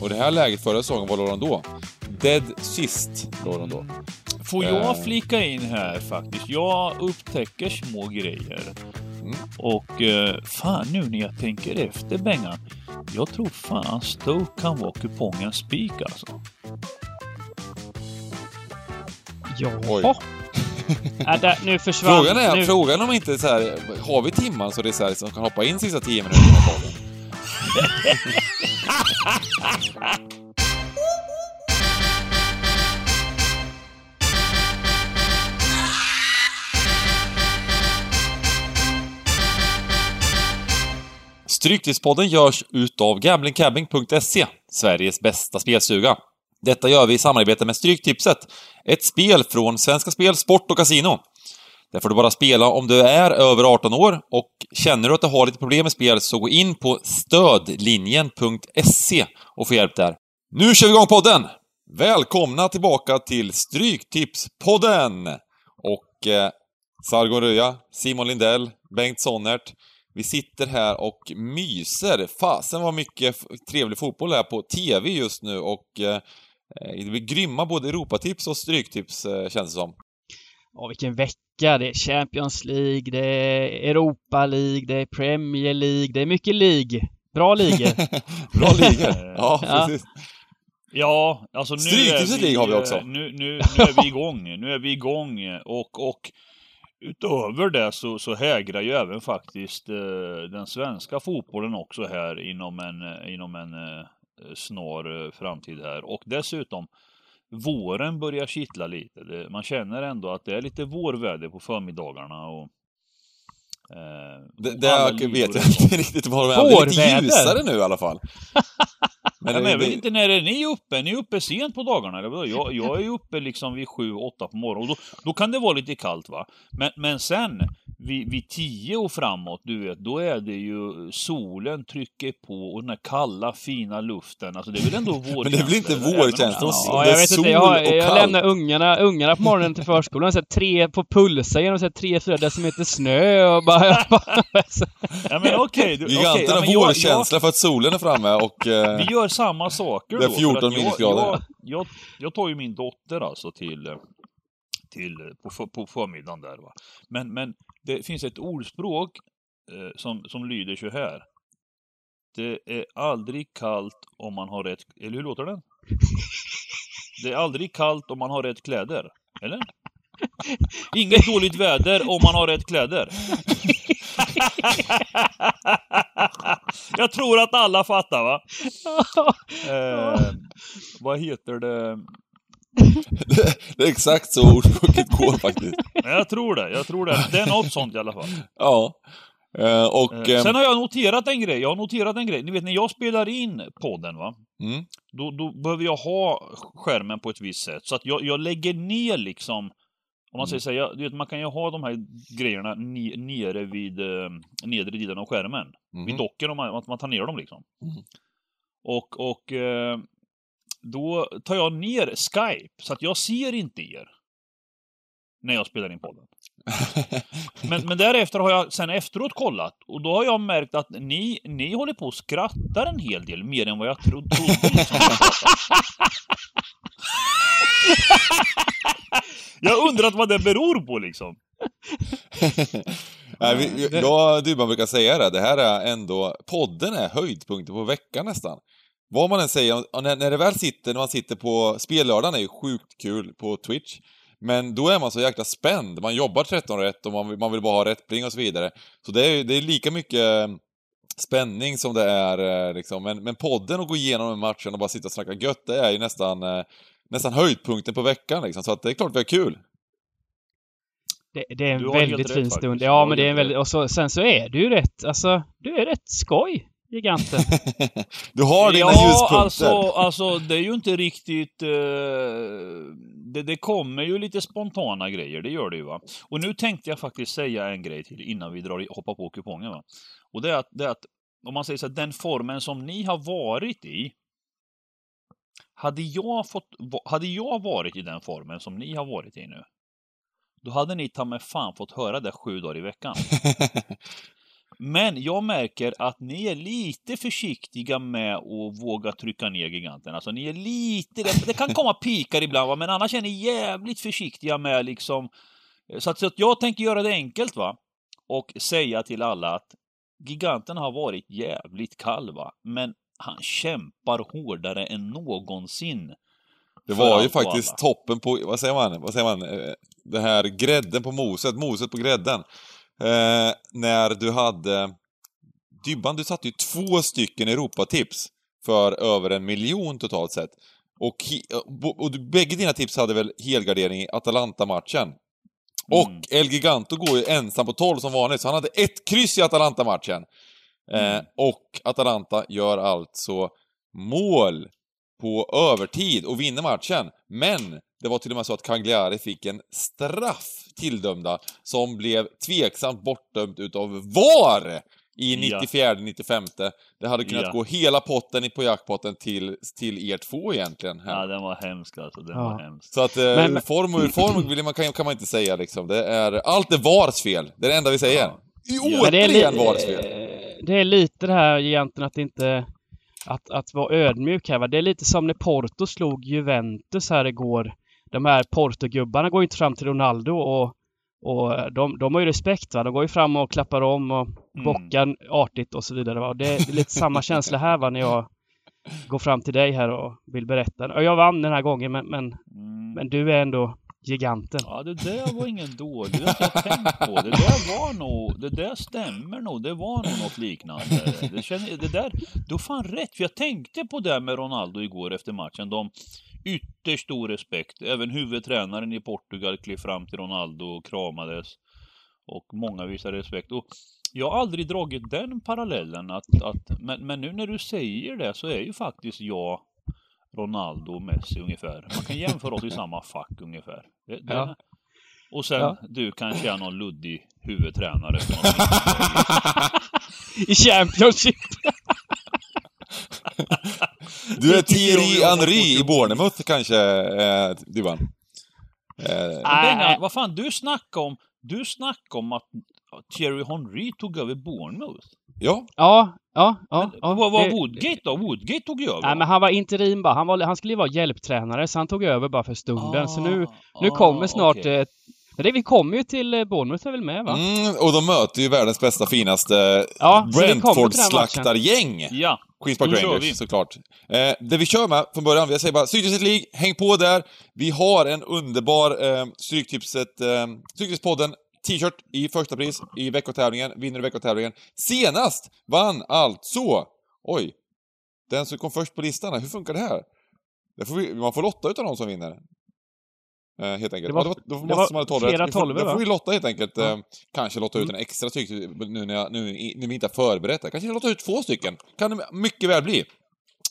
Och det här läget förra säsongen, var låg de då? Dead sist låg de då. Får jag Eh. flika in här faktiskt? Jag upptäcker små grejer. Mm. Och eh, fan nu när jag tänker efter Bengan. Jag tror fan Stoke kan vara kupongens spik alltså. Oj. Jaha. Äh, där, nu försvann... Frågan är, nu, frågan om inte så här, har vi timman så det är så här, som kan hoppa in sista tio minuterna? Stryktipspodden görs utav gamblingcabbing.se, Sveriges bästa spelstuga. Detta gör vi i samarbete med Stryktipset, ett spel från Svenska Spel, Sport och Casino. Där får du bara spela om du är över 18 år och känner du att du har lite problem med spel så gå in på stödlinjen.se och få hjälp där. Nu kör vi igång podden! Välkomna tillbaka till Stryktipspodden! Och eh, Sargon Röja, Simon Lindell, Bengt Sonnert. Vi sitter här och myser. Fasen vad mycket trevlig fotboll det är på TV just nu och eh, eh, det blir grymma både Europatips och Stryktips eh, känns det som. Ja, vilken vecka. Det är Champions League, det är Europa League, det är Premier League, det är mycket League. Bra ligor. Bra ligor! Ja, Ja. precis. Ja, alltså nu Stryktipset är vi, League har vi eh, också. Nu, nu, nu är vi igång. Nu är vi igång och, och utöver det så, så hägrar ju även faktiskt eh, den svenska fotbollen också här inom en, eh, inom en eh, snar eh, framtid här. Och dessutom våren börjar kittla lite. Det, man känner ändå att det är lite vårväder på förmiddagarna och eh, Det, det jag ligor vet och jag inte riktigt vad det är. Det är lite ljusare nu i alla fall. Men, Ja, men det, jag vet det, inte, när är ni uppe? Ni är uppe sent på dagarna, eller? Jag, jag är uppe liksom vid sju, åtta på morgonen. Och då, då kan det vara lite kallt va? Men, men sen, vid, vid tio och framåt, du vet, då är det ju solen trycker på och den här kalla, fina luften. Alltså det är väl ändå vårkänsla? Men det är väl inte vårkänsla? Ja, det är jag vet sol inte. Jag, har, och jag kallt. lämnar ungarna, ungarna på morgonen till förskolan. Så här, tre på pulsa genom så här, tre, fyra decimeter snö och bara... Ja men okej. okej, Giganterna ja, men jag- vårkänsla för att solen är framme och... Eh, Vi gör samma saker Det är då. för 14 att jag- minusgrader. Jag, jag, jag tar ju min dotter alltså till, eh, till eh, på, på förmiddagen där va. Men, men det finns ett ordspråk eh, som, som lyder så här. Det är aldrig kallt om man har rätt... Eller hur låter den? Det är aldrig kallt om man har rätt kläder. Eller? Inget dåligt väder om man har rätt kläder. Jag tror att alla fattar va? Eh, vad heter det? Det är exakt så ordspråket går faktiskt. Jag tror det, jag tror det. Det är något sånt i alla fall. Ja. Eh, och... Eh, Eh, Sen har jag noterat en grej. Jag har noterat en grej. Ni vet när jag spelar in podden va? mm, Då, då behöver jag ha skärmen på ett visst sätt. Så att jag, jag lägger ner liksom om man säger så här, jag, du vet, man kan ju ha de här grejerna ni, nere vid eh, nedre delen av skärmen. mhm. vid docken om man, man tar ner dem liksom. Mm. Och, och eh, då tar jag ner Skype så att jag ser inte er. När jag spelar in podden. Men, men därefter har jag sen efteråt kollat och då har jag märkt att ni, ni håller på och skrattar en hel del mer än vad jag tro, trodde. Jag undrat vad det beror på liksom. Nej, vi, jag och Dybban brukar säga det, det här är ändå, podden är höjdpunkten på veckan nästan. Vad man än säger, när, när det väl sitter, när man sitter på, spellördagen är ju sjukt kul på Twitch. Men då är man så jäkla spänd, man jobbar 13 rätt och man, vill- man vill bara ha rätt pling och så vidare. Så det är, det är lika mycket eh, spänning som det är eh, liksom, men, men podden och gå igenom en matchen och bara sitta och snacka gött, det är ju nästan, eh, nästan höjdpunkten på veckan liksom. Så att det är klart vi har kul. Det, det är en väldigt rätt fin faktiskt. stund. Du Ja, men det är en väldigt... Och så, sen så är du ju rätt, alltså, du är rätt skoj, giganten. du har dina ja, ljuspunkter. alltså, alltså det är ju inte riktigt... Eh, det, det kommer ju lite spontana grejer, det gör det ju va. Och nu tänkte jag faktiskt säga en grej till innan vi drar i, hoppar på kupongen va. Och det är att, det är att om man säger så här, den formen som ni har varit i. Hade jag, fått, hade jag varit i den formen som ni har varit i nu. Då hade ni ta med fan fått höra det sju dagar i veckan. Men jag märker att ni är lite försiktiga med att våga trycka ner giganten. Alltså ni är lite, det, det kan komma pikar ibland va, men annars är ni jävligt försiktiga med liksom... Så att, så att jag tänker göra det enkelt va. Och säga till alla att giganten har varit jävligt kall va, men han kämpar hårdare än någonsin. Det var ju faktiskt alla. toppen på, vad säger man, vad säger man, Eh, det här grädden på moset, moset på grädden. Eh, när du hade, Dybban, du satte ju två stycken Europatips för över en miljon totalt sett. Och, he- och, och du, bägge dina tips hade väl helgardering i Atalanta-matchen? Och Mm. El Giganto går ju ensam på 12 som vanligt, så han hade ett kryss i Atalanta-matchen. Eh, Mm. och Atalanta gör alltså mål på övertid och vinner matchen. Men det var till och med så att Cagliari fick en straff tilldömda som blev tveksamt bortdömd utav VAR i Ja. 94-95. Det hade kunnat Ja. gå hela potten i- på jackpotten till, till er två egentligen. Ja, den var hemsk alltså. Den Ja. var hemsk. Så att eh, Men- form och form man, kan, kan man inte säga liksom. Det är, allt är VARs fel. Det är det enda vi säger. Ja. Återigen VARs fel. det är lite det här egentligen att inte... Att, att vara ödmjuk här va. Det är lite som när Porto slog Juventus här igår. De här Porto-gubbarna går ju inte fram till Ronaldo och, och de, de har ju respekt va. De går ju fram och klappar om och Mm. bockar artigt och så vidare va. Och det är lite samma känsla här va när jag går fram till dig här och vill berätta. Och jag vann den här gången men, men, Mm. men du är ändå giganten. Ja, det där var ingen dålig. Det har jag tänkt på. Det där var nog, det där stämmer nog. Det var nog något liknande. Det, känner, det där, du har fan rätt. För jag tänkte på det med Ronaldo igår efter matchen. De ytterst stor respekt. Även huvudtränaren i Portugal klev fram till Ronaldo och kramades. Och många visade respekt. Och jag har aldrig dragit den parallellen att, att men, men nu när du säger det så är ju faktiskt jag Ronaldo och Messi ungefär. Man kan jämföra oss i samma fack ungefär. Det, det, Ja. Och sen Ja. du kanske är någon luddig huvudtränare. I Championship! Du är Thierry Henry i Bournemouth kanske, eh, Dybban? Eh, vad fan, du snackade om, du snackade om att Thierry Henry tog över Bournemouth. ja, Ja, ja, ja. Men ja vad var Woodgate då? Woodgate tog ju över. Nej, men han var interim bara. Han, var, han skulle ju vara hjälptränare, så han tog över bara för stunden. så nu, nu kommer snart... Ah, okej. Eh, men det, vi kommer ju till eh, Bournemouth är väl med va? mm, och de möter ju världens bästa, finaste Ja, Brentford-slaktargäng. Ja, Queens Park Rangers, vi. såklart. Eh, det vi kör med från början, jag säger bara Stryktipset League, häng på där. Vi har en underbar eh, Stryktipset, eh, Stryktipspodden t-shirt i första pris i veckotävlingen, vinner i veckotävlingen. Senast vann alltså, oj, den som kom först på listan, hur funkar det här? Det får vi, man får lotta utav de som vinner. Eh, helt enkelt. Det var- ja, det var, det var det massor var som hade tolv rätt. flera Vi får- vi lotta helt enkelt. Ja. Eh, kanske lotta ut Mm. en extra styck nu när, jag, nu, när vi inte har förberett det. Kanske lotta ut två stycken. Kan det mycket väl bli.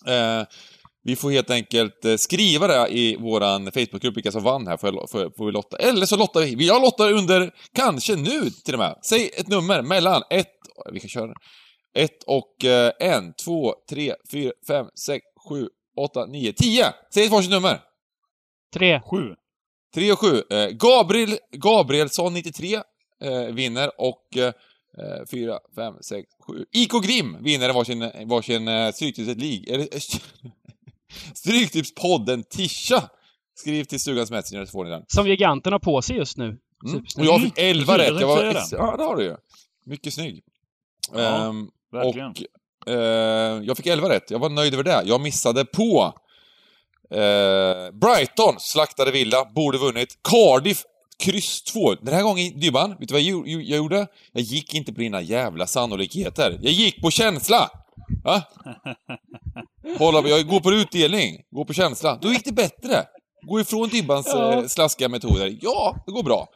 Eh, vi får helt enkelt eh, skriva det i våran Facebookgrupp, vilka som vann här, får, jag- får, får vi lotta. Eller så lottar vi. Jag lottar under, kanske nu till och med. Säg ett nummer mellan ett, vi kan köra. Ett och eh, en, två, tre, fyra, fem, sex, sju, åtta, nio, tio! Säg ett varsitt nummer. Tre. sju. 3 och 7. Eh, Gabriel, Gabrielsson 93 eh, vinner och eh, 4, 5, 6, 7. IK Grim vinner varsin, varsin eh, Stryktipset League. Eller, Stryktipspodden Tisha. Skriv till Stugans Messenger så får ni den. Som giganten har på sig just nu. Mm. Och jag fick 11 precis, rätt. jag var ja, det har du ju. Mycket snygg. Ja, Ehm, Verkligen. och eh, jag fick 11 rätt. Jag var nöjd över det. Jag missade på eh, Brighton, slaktade Villa, borde vunnit. Cardiff, kryss 2. Den här gången, Dybban, vet du vad jag, gjo- jag gjorde? Jag gick inte på dina jävla sannolikheter. Jag gick på känsla! Va? Kolla, jag går på utdelning, går på känsla. Då gick det bättre. Gå ifrån Dybbans Ja. eh, slaskiga metoder. Ja, det går bra.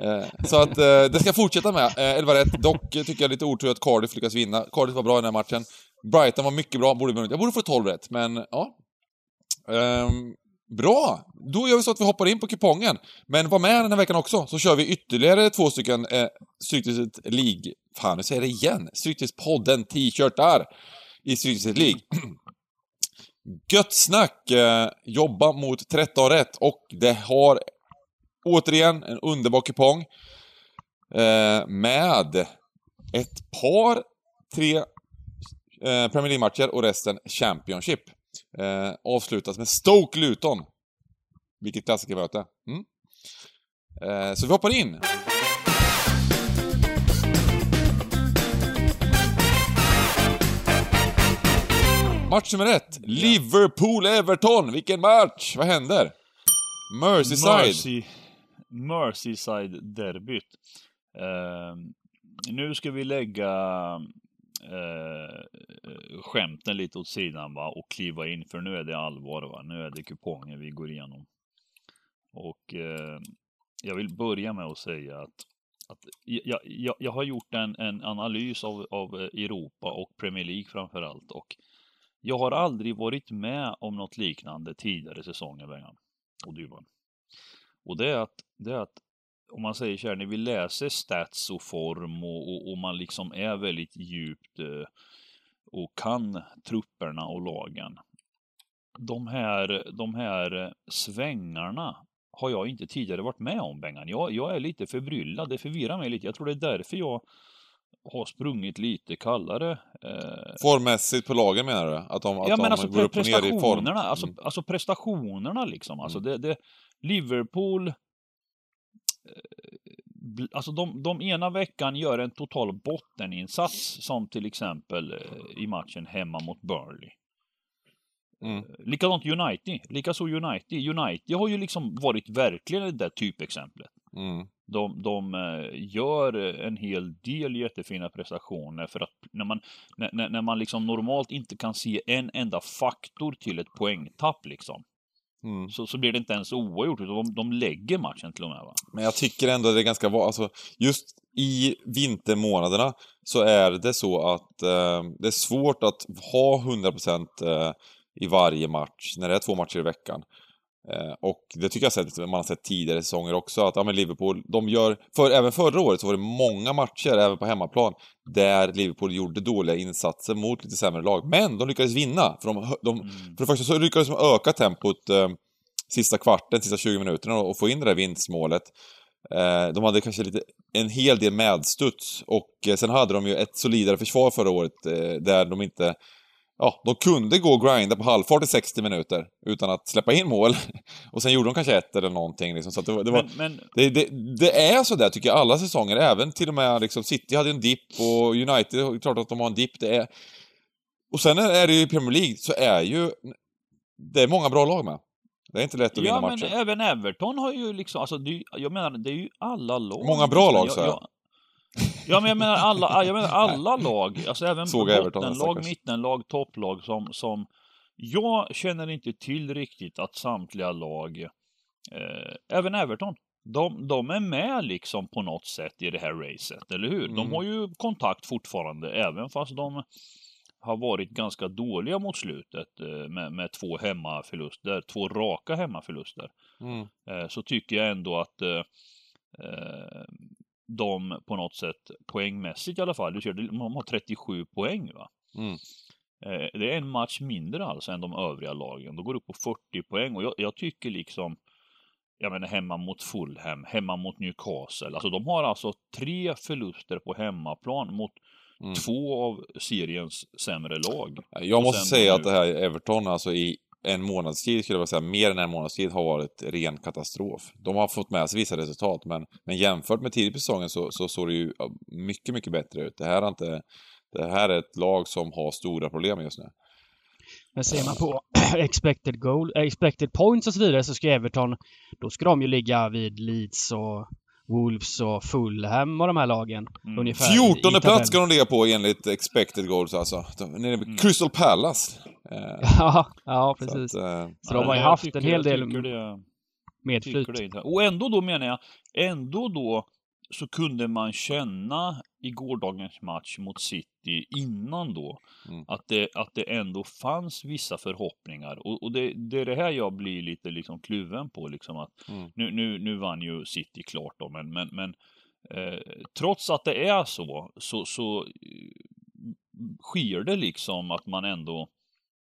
Eh, så att eh, det ska jag fortsätta med. Eh, 11 rätt. Dock tycker jag lite otur att Cardiff lyckas vinna. Cardiff var bra i den här matchen. Brighton var mycket bra, borde vunnit. Jag borde få 12 rätt, men ja. Ehm, bra! Då gör vi så att vi hoppar in på kupongen. Men var med den här veckan också, så kör vi ytterligare två stycken eh, Stryktipset League... Fan, nu säger jag det igen. Stryktipspodden t-shirtar i Stryktipset League. Gött snack! Eh, jobba mot 13 rätt och det har återigen en underbar kupong. Eh, med ett par, tre eh, Premier League-matcher och resten Championship. Eh, avslutas med Stoke Luton. Vilket klassikermöte. Mm. Eh, så vi hoppar in. Match nummer ett. Liverpool-Everton. Vilken match! Vad händer? Merseyside. Mercy, Merseyside-derbyt. Eh, nu ska vi lägga eh, skämten lite åt sidan va, och kliva in, för nu är det allvar. Va? Nu är det kuponger vi går igenom. Och eh, jag vill börja med att säga att, att jag, jag, jag har gjort en, en analys av, av Europa och Premier League framför allt. Och jag har aldrig varit med om något liknande tidigare säsonger, Bengan och Dybban. Och det är att, det är att om man säger så här, när vi läser stats och form och, och, och man liksom är väldigt djupt eh, och kan trupperna och lagen. De här, de här svängarna har jag inte tidigare varit med om, Bengan. Jag, jag är lite förbryllad, det förvirrar mig lite. Jag tror det är därför jag har sprungit lite kallare. Eh... Formmässigt på lagen menar du? Att de, att ja, men de alltså går upp och ner i form? alltså, Mm. alltså prestationerna liksom. Alltså Mm. det, det, Liverpool, alltså de, de ena veckan gör en total botteninsats som till exempel eh, i matchen hemma mot Burnley. Mm. Likadant United, likaså United. United har ju liksom varit verkligen det där typexemplet. Mm. De, de eh, gör en hel del jättefina prestationer för att när man, när- när man liksom normalt inte kan se en enda faktor till ett poängtapp liksom, Mm. så, så blir det inte ens oavgjort, utan de, de lägger matchen till och med. Va? Men jag tycker ändå det är ganska alltså just i vintermånaderna så är det så att eh, det är svårt att ha 100% eh, i varje match när det är två matcher i veckan. Eh, och det tycker jag sett, man har sett tidigare säsonger också, att ja, men Liverpool, de gör, för, även förra året så var det många matcher, även på hemmaplan, där Liverpool gjorde dåliga insatser mot lite sämre lag. Men de lyckades vinna, för de, de, Mm. för det första så lyckades de öka tempot eh, sista kvarten, sista 20 minuterna och få in det där vinstmålet. Eh, de hade kanske lite, en hel del medstuds och eh, sen hade de ju ett solidare försvar förra året eh, där de inte Ja, de kunde gå och grinda på halvfart i 60 minuter utan att släppa in mål. Och sen gjorde de kanske ett eller någonting liksom, så det var... Det, var, Men, men det, det, det är så där tycker jag, alla säsonger, även till och med liksom City hade en dipp och United, klart att de har en dipp, det är... Och sen är det ju i Premier League, så är ju... Det är många bra lag med. Det är inte lätt att vinna ja, men matcher. även Everton har ju liksom, alltså det, jag menar, det är ju alla lag. Många bra lag, jag, sa jag. Ja, men jag menar alla, jag menar alla lag, alltså även Såg bottenlag, mittenlag, topplag som, som jag känner inte till riktigt att samtliga lag, eh, även Everton, de, de är med liksom på något sätt i det här racet, eller hur? De Mm. har ju kontakt fortfarande, även fast de har varit ganska dåliga mot slutet eh, med, med två hemmaförluster, två raka hemmaförluster Mm. eh, så tycker jag ändå att eh, eh, de på något sätt poängmässigt i alla fall, du ser, de har 37 poäng va. Mm. Eh, det är en match mindre alltså än de övriga lagen. De går upp på 40 poäng och jag, jag tycker liksom jag menar hemma mot Fulham, hemma mot Newcastle. Alltså de har alltså tre förluster på hemmaplan mot Mm. två av seriens sämre lag. Jag Och måste säga nu- att det här Everton, alltså i en månads tid, skulle jag vilja säga, mer än en månads tid, har varit ren katastrof. De har fått med sig vissa resultat, men, men jämfört med tidigt på säsongen så, så såg det ju mycket, mycket bättre ut. Det här, är inte, det här är ett lag som har stora problem just nu. Men ser man på expected goal, eh, expected points och så vidare så ska Everton, då ska de ju ligga vid Leeds och Wolves och Fulham och de här lagen. Mm. Ungefär i- i 14 plats ska de ligga på enligt expected goals alltså. De, nere med Mm. Crystal Palace. Eh, Ja, ja så precis. att, eh, Så de har ju haft tycker- en hel del medflyt. Och ändå då menar jag, ändå då så kunde man känna i gårdagens match mot City innan då Mm. att, det, att det ändå fanns vissa förhoppningar. Och, och det, det är det här jag blir lite liksom kluven på. Liksom att Mm. nu, nu, nu vann ju City klart då, men, men, men eh, trots att det är så, så, så eh, sker det liksom att man ändå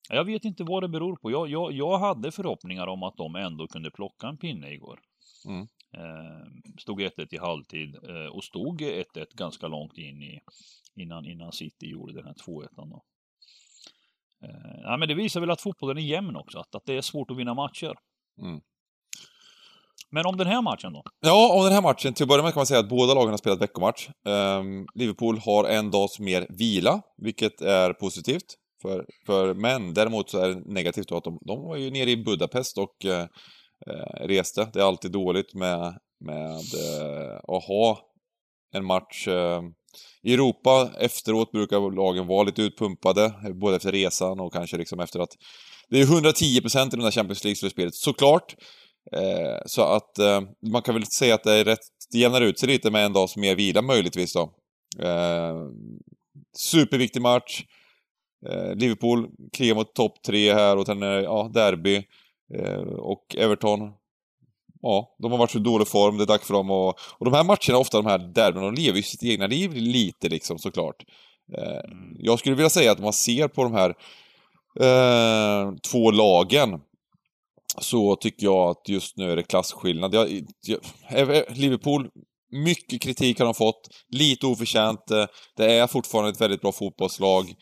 jag vet inte vad det beror på. Jag, jag, jag hade förhoppningar om att de ändå kunde plocka en pinne igår. Mm. Eh, stod 1-1 i halvtid eh, och stod 1-1 ganska långt in i innan, innan City gjorde den här 2-1 då. Eh, ja, men det visar väl att fotbollen är jämn också, att, att det är svårt att vinna matcher. Mm. Men om den här matchen då? Ja, om den här matchen, till att börja med kan man säga att båda lagen har spelat veckomatch. Um, Liverpool har en dags mer vila, vilket är positivt. För, för män, däremot så är det negativt att de, de var ju nere i Budapest och eh, reste. Det är alltid dåligt med, med eh, att ha en match eh, i Europa efteråt brukar lagen vara lite utpumpade, både efter resan och kanske liksom efter att det är 110% i den där Champions League-slutspelet, såklart. Eh, så att eh, man kan väl säga att det är rätt, det jämnar ut sig lite med en dags mer vila möjligtvis då. Eh, superviktig match. Eh, Liverpool krigar mot topp tre här och sen är ja, derby. Eh, och Everton, ja, de har varit så dålig form, det är dags för dem och, och de här matcherna, ofta de här derbyna, de lever ju sitt egna liv lite liksom såklart. Eh, mm. jag skulle vilja säga att man ser på de här eh, två lagen så tycker jag att just nu är det klasskillnad. Jag, jag, Liverpool, mycket kritik har de fått, lite oförtjänt. Eh, det är fortfarande ett väldigt bra fotbollslag.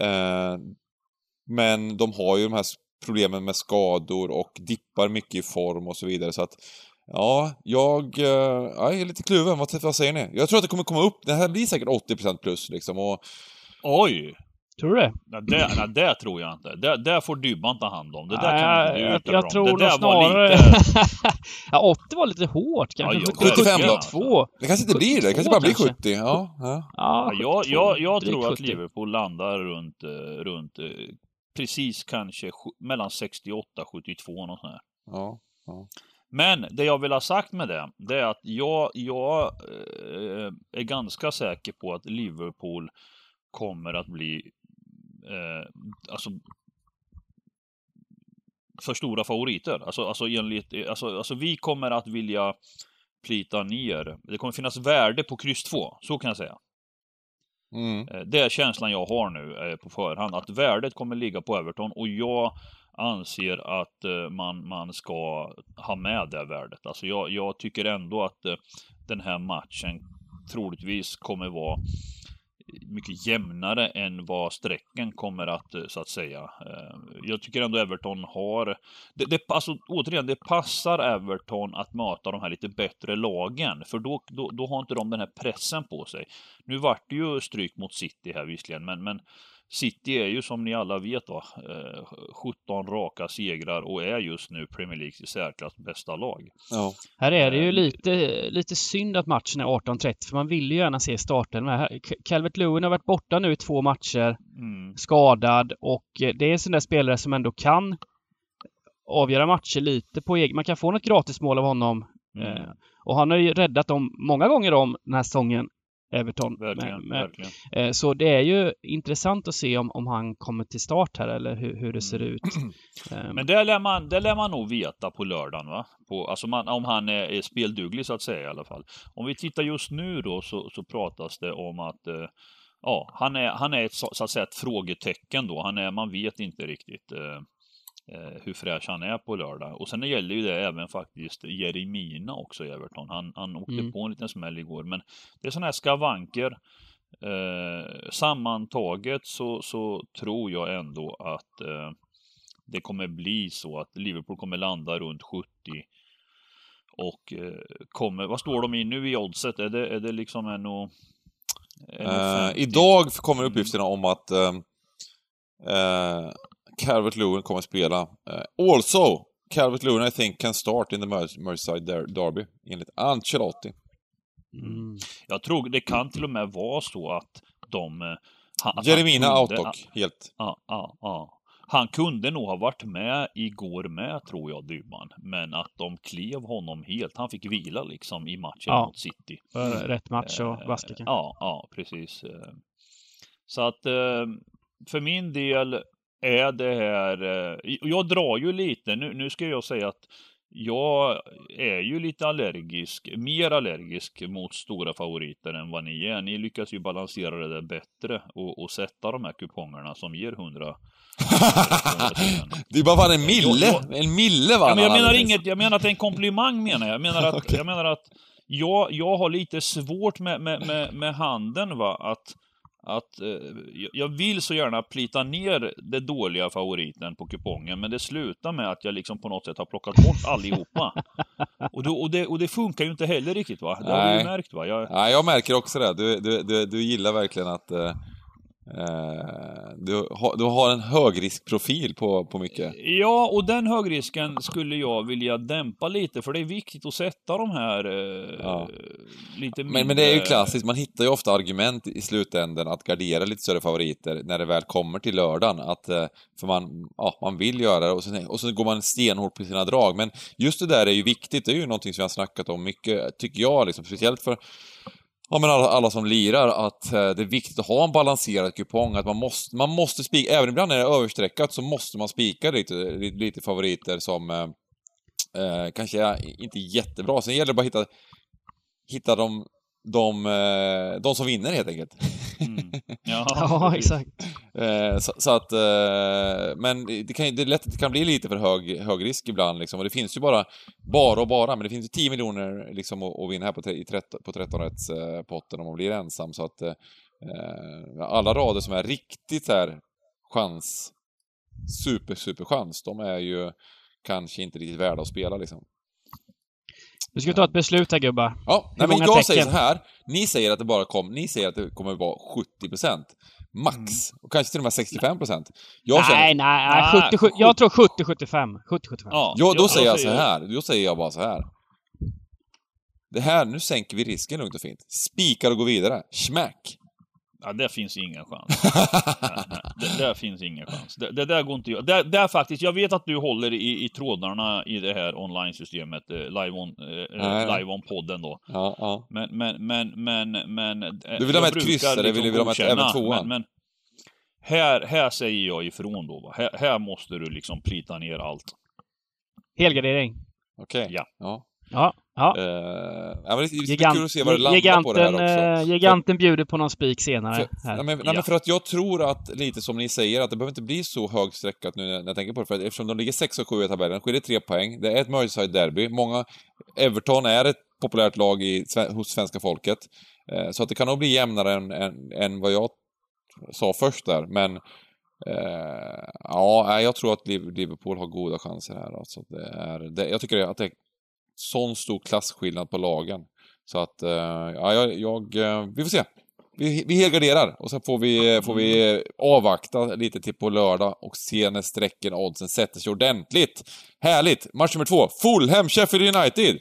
Eh, men de har ju de här problemen med skador och dippar mycket i form och så vidare. Så att, ja, jag, eh, jag är lite kluven. Vad, vad säger ni? Jag tror att det kommer komma upp, det här blir säkert 80% plus liksom. Och, Oj! Tror du det? Nej, det, nej, det tror jag inte. Det, det får Dybban ta hand om. Det där Nej, kan inte du jag, jag tror det där snarare... var lite... ja, 80 var lite hårt kanske. Ja, jo, 70, 75 då. 72. det kanske inte blir det, det kanske bara blir 70. Ja, ja. Ja, Ja, jag, 72, jag, jag tror att 70. Liverpool landar runt, eh, runt eh, precis kanske mellan 68 och 72 något sånt här. ja. Men det jag vill ha sagt med det, det är att jag, jag eh, är ganska säker på att Liverpool kommer att bli eh, alltså för stora favoriter. Alltså, alltså, enligt, alltså, alltså vi kommer att vilja plita ner. Det kommer finnas värde på kryss 2, så kan jag säga. Mm. Eh, det är känslan jag har nu eh, på förhand, att värdet kommer ligga på Everton och jag anser att eh, man, man ska ha med det värdet. Alltså jag, jag tycker ändå att den här matchen troligtvis kommer vara mycket jämnare än vad strecken kommer att, eh, så att säga. Eh, jag tycker ändå Everton har, det, det, alltså, återigen, det passar Everton att möta de här lite bättre lagen, för då, då, då har inte de den här pressen på sig. Nu vart det ju stryk mot City här visserligen, men, men City är ju som ni alla vet va, eh, 17 raka segrar och är just nu Premier Leagues i särklass bästa lag. ja. Här är det ju Eh, lite, lite synd att matchen är 18.30 för man vill ju gärna se starten. Calvert Lewin har varit borta nu i två matcher, Mm. skadad och eh, det är en sån där spelare som ändå kan avgöra matcher lite på egen... Man kan få något gratismål av honom. Mm. Eh, och han har ju räddat dem många gånger om den här säsongen, Everton. Verkligen, Men- verkligen. eh, så det är ju intressant att se om, om han kommer till start här eller hur, hur det ser Mm. ut. Eh, Men det lär, man, det lär man nog veta på lördagen va? På, alltså man, om han är, är spelduglig så att säga i alla fall. Om vi tittar just nu då så, så pratas det om att eh, ja, han är, han är ett, så, att säga ett frågetecken då. Han är, man vet inte riktigt eh, hur fräsch han är på lördag. Och sen gäller ju det även faktiskt Jeremina också i Everton. Han, han åkte Mm. på en liten smäll igår. Men det är sådana här skavanker. Eh, sammantaget så, så tror jag ändå att eh, det kommer bli så att Liverpool kommer landa runt 70 och eh, kommer, vad står de i nu i oddset? Är det, är det liksom en och, en och Eh, 50? idag kommer uppgifterna om att eh, eh, Calvert Lewin kommer att spela. Eh, also, Calvert Lewin I think can start in the Mer- Merseyside der- Derby, enligt Ancelotti. mm. Jag tror det kan till och med vara så att de... eh, Han, att han Jeremina kunde- dock, helt. Ja, ja, ja. Han kunde nog ha varit med igår med, tror jag, Dybban. Men att de klev honom helt. Han fick vila liksom i matchen Ja. mot City. Rätt match och Eh, kanske. Ja, ja, precis. Så att för min del är det här, eh, jag drar ju lite, nu, nu ska jag säga att jag är ju lite allergisk, mer allergisk mot stora favoriter än vad ni är. Ni lyckas ju balansera det där bättre och, och sätta de här kupongerna som ger 100 det är bara fan en mille! Jag- En mille vann Ja, men jag menar inget, jag menar att det är en komplimang menar jag. Jag menar att, Okej. jag, menar att jag, jag har lite svårt med, med, med, med handen va, att, att eh, jag- vill så gärna plita ner det dåliga favoriten på kupongen, men det slutar med att jag liksom på något sätt har plockat bort allihopa. Och, då, och, det, och det funkar ju inte heller riktigt va, det har vi ju Nej. märkt va. Jag, Ja, jag märker också det. Du, du, du, du gillar verkligen att... eh, du, har, du har en högriskprofil på, på mycket. Ja, och den högrisken skulle jag vilja dämpa lite, för det är viktigt att sätta de här eh, Ja. lite Men, men det är ju mindre- klassiskt, man hittar ju ofta argument i slutändan att gardera lite större favoriter när det väl kommer till lördagen. Att, eh, för man, ja, man vill göra det och så, och så går man stenhårt på sina drag. Men just det där är ju viktigt, det är ju någonting som vi har snackat om mycket, tycker jag, liksom, speciellt för Ja men alla, alla som lirar, att eh, det är viktigt att ha en balanserad kupong, att man måste, man måste spika, även ibland när det är överstreckat så måste man spika lite, lite, lite favoriter som eh, eh, kanske är inte jättebra. Sen gäller det bara att hitta, hitta de, de, eh, de som vinner helt enkelt. Mm. Ja, Ja, exakt. Eh, så, så att, eh, men det, kan, det är lätt att det kan bli lite för hög, hög risk ibland liksom. Och det finns ju bara, bara och bara, men det finns ju 10 miljoner liksom att, att vinna här på, tre- i 13, på 13 rätts eh, potten om man blir ensam. Så att alla rader som är riktigt här chans, super, super chans, de är ju kanske inte riktigt värda att spela liksom. Nu ska vi ta ett beslut här gubbar. Ja, nej, men jag tecken? säger så här. Ni säger att det bara kom, ni säger att det kommer vara 70% max. Mm. Och kanske till och med 65%. Jag känner, Nej, nej, nej. Nej, 70, 70, jag tror 70-75. 70-75. Ja, Ja, då jag- säger jag så här. Då säger jag bara så här. Det här, nu sänker vi risken lugnt och fint. Spikar och går vidare. Smack! Ja, det finns ingen chans. nej, nej, det, där finns ingen chans. Det, det där går inte att göra. Det, det faktiskt, jag vet att du håller i, i trådarna i det här online-systemet, eh, live on, eh, live on då. Ja, ja. Men, men, men, men, men... eh, Du vill ha jag med ett kryss, eller liksom vill du ha med även tvåan? Men, men här, här säger jag ifrån då. Va? Här, här måste du liksom plita ner allt. Helgardering. Okej. Ja. ja. Ja. Ja. Eh, ja, det är Gigant, kul att se vad det landar på det här giganten, också. eh, giganten bjuder på någon spik senare. För, nej, men, nej, men för att jag tror att, lite som ni säger, att det behöver inte bli så högstreckat nu när jag tänker på det. För att eftersom de ligger 6 och 7 i tabellen, skiljer tre poäng. Det är ett Merseyside-derby. Många... Everton är ett populärt lag i, hos svenska folket. Eh, så att det kan nog bli jämnare än, än, än vad jag sa först där. Men eh, ja, jag tror att Liv- Liverpool har goda chanser här. Alltså, det är, det, jag tycker att det sån stor klasskillnad på lagen. Så att, eh, ja, jag, jag, eh, vi får se. Vi, vi helgarderar och sen får vi, eh, får vi avvakta lite till på lördag och se när strecken och oddsen sätter sig ordentligt. Härligt! Match nummer två, Fulham Sheffield United!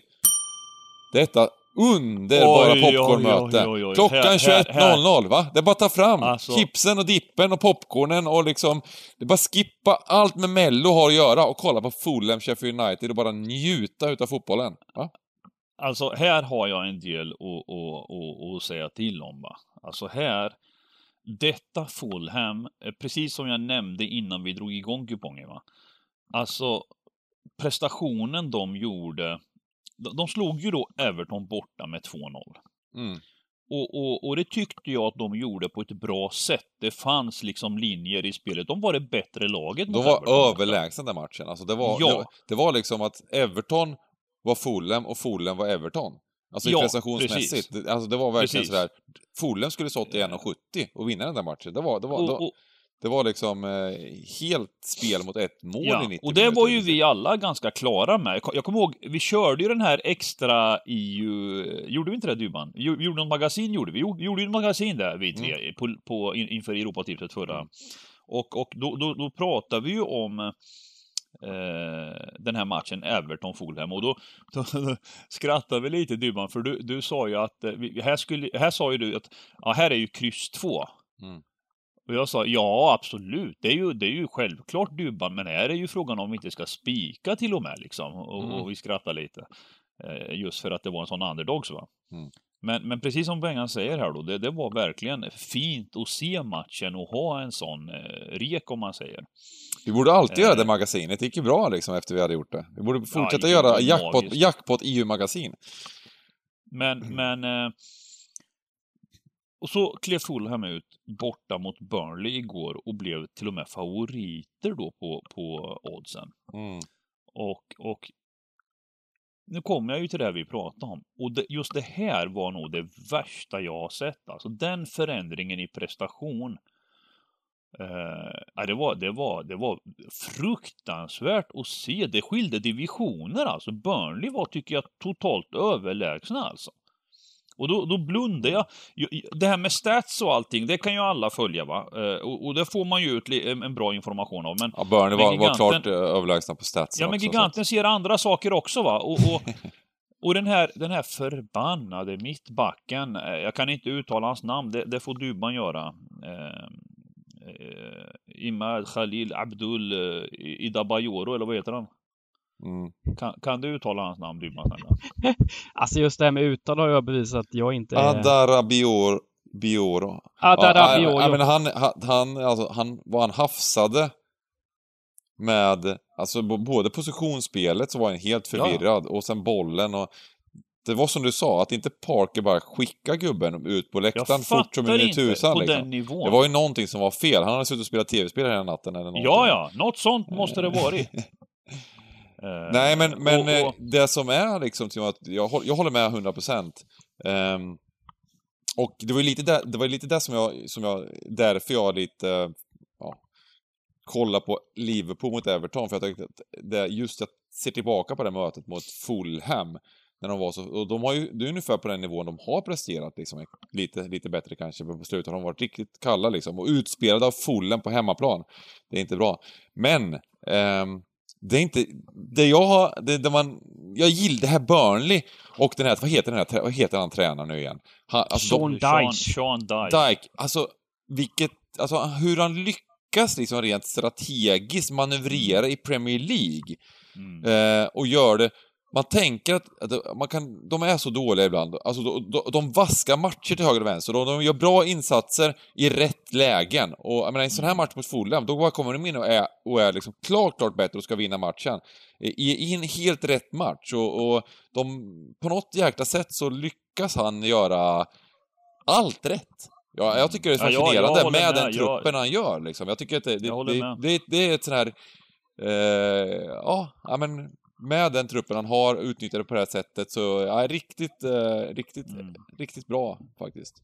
Detta underbara Oj, popcornmöte. oj, oj, oj. Klockan Här- här- 21.00 va? Det är bara att ta fram Alltså- chipsen och dippen och popcornen och liksom... Det är bara skippa allt med Mello har att göra och kolla på Fulham Sheffield United och bara njuta utav fotbollen. Va? Alltså, här har jag en del att, att, att, att säga till om. Va? Alltså här, detta Fulham, eh, precis som jag nämnde innan vi drog igång kupongen. Va? Alltså, prestationen de gjorde, de, slog ju då Everton borta med 2-0. Mm. Och, och, och det tyckte jag att de gjorde på ett bra sätt. Det fanns liksom linjer i spelet. De var det bättre laget. De var Everton överlägsna den matchen. Alltså det, var, Ja. det, var- det var liksom att Everton var Fulham och Fulham var Everton. Alltså Ja, prestationsmässigt. precis. Det, alltså det var verkligen Precis. sådär. Fulham skulle stått i 1,70 och vinna den där matchen. Det var, det var, det Och, var, och, det var liksom eh, helt spel mot ett mål i ja, 90 och det minuter. var ju vi alla ganska klara med. Jag, kommer ihåg, vi körde ju den här extra EU... Gjorde vi inte det Dybban? Jo- Gjorde något magasin gjorde vi. Vi gjorde ju ett magasin där vi tre, Mm. på, på, in, inför Europatipset förra. Och, och då, då, då pratade vi ju om eh, den här matchen Everton-Fulham och då, då, skrattade vi lite Dybban, för du, du sa ju att, eh, vi- här, skulle, här sa ju du att, ja här är ju kryss 2. Mm. Och jag sa, ja absolut, det är ju, det är ju självklart Dybban, men här är ju frågan om vi inte ska spika till och med liksom. Och, Mm. och vi skrattade lite. Eh, just för att det var en sån underdog så va. Mm. Men, men precis som Bengan säger här då, det, det var verkligen fint att se matchen och ha en sån eh, rek om man säger. Vi borde alltid göra Eh. det magasinet. Det gick ju bra liksom efter vi hade gjort det. Vi borde fortsätta det göra jackpot, jackpot EU-magasin. Men, men eh, och så klev Fulham ut borta mot Burnley igår och blev till och med favoriter då på, på oddsen. Mm. Och, och nu kommer jag ju till det vi pratade om. Och det, just det här var nog det värsta jag har sett. Alltså den förändringen i prestation. Eh, det, var, det, var, det var fruktansvärt att se. Det skilde divisioner alltså. Burnley var, tycker jag, totalt överlägsna alltså. Och då, då blundar jag. Det här med stats och allting, det kan ju alla följa va. Eh, och, och det får man ju ut en bra information av. Men, Ja, Burnley var, var klart eh, överlägsna på statsen Ja, men också, så giganten ser andra saker också va. Och, och, och den, här, den här förbannade mittbacken, eh, jag kan inte uttala hans namn, det, det får Dybban göra. Eh, Imad Khalil Abdul Idabayoro, eller vad heter han? Mm. Kan, kan du uttala hans namn Dybban? Alltså just det här med uttal har jag bevisat att jag inte är... Adarabior... Bioro. Adarabioro. Ja, ja, men han, han, alltså, han, vad han hafsade med, alltså både positionsspelet så var han helt Ja. förvirrad och sen bollen och det var som du sa, att inte Parker bara skickade gubben ut på Jag läktaren fort som fattar en inte tusan på liksom. den nivån. Det var ju någonting som var fel. Han hade suttit och spelat tv-spel hela natten eller någonting. Ja, ja, något sånt måste det varit. Eh, Nej, men, men och, eh, och, det som är liksom, jag, jag håller med 100 procent. Ehm, och det var ju lite det, det, var lite det som jag, som jag, därför jag lite, ja, kolla på Liverpool mot Everton, för jag tyckte att det, just att se tillbaka på det mötet mot Fulham, när de var så, och de har ju, det är ungefär på den nivån de har presterat liksom, lite, lite bättre kanske, men på slutet har de varit riktigt kalla liksom, och utspelade av Fulham på hemmaplan. Det är inte bra. Men, ehm, det är inte, det jag har, det, det man, jag gillar det här Burnley och den här, vad heter den här, vad heter han tränaren nu igen? Han, alltså, Sean Dyche. Sean Dyche. Dyke, alltså vilket, alltså hur han lyckas liksom rent strategiskt manövrera i Premier League Mm. eh, och gör det man tänker att, att man kan, de är så dåliga ibland. Alltså, de, de, de vaskar matcher till höger och vänster. De, de gör bra insatser i rätt lägen. Och jag menar, i en sån här match mot Fulham, då bara kommer de in och är, och är liksom klart, klart bättre och ska vinna matchen. I, i en helt rätt match. Och, och de, på något jäkla sätt så lyckas han göra allt rätt. Ja, jag tycker det är Ja, jag- jag fascinerande med, med. den Jag- truppen han gör. Liksom. Jag tycker att det, det, Jag det, det, det är ett sånt här... Eh, ja, men med den truppen han har, utnyttjat det på det här sättet, så ja, riktigt, eh, riktigt, Mm. riktigt bra faktiskt.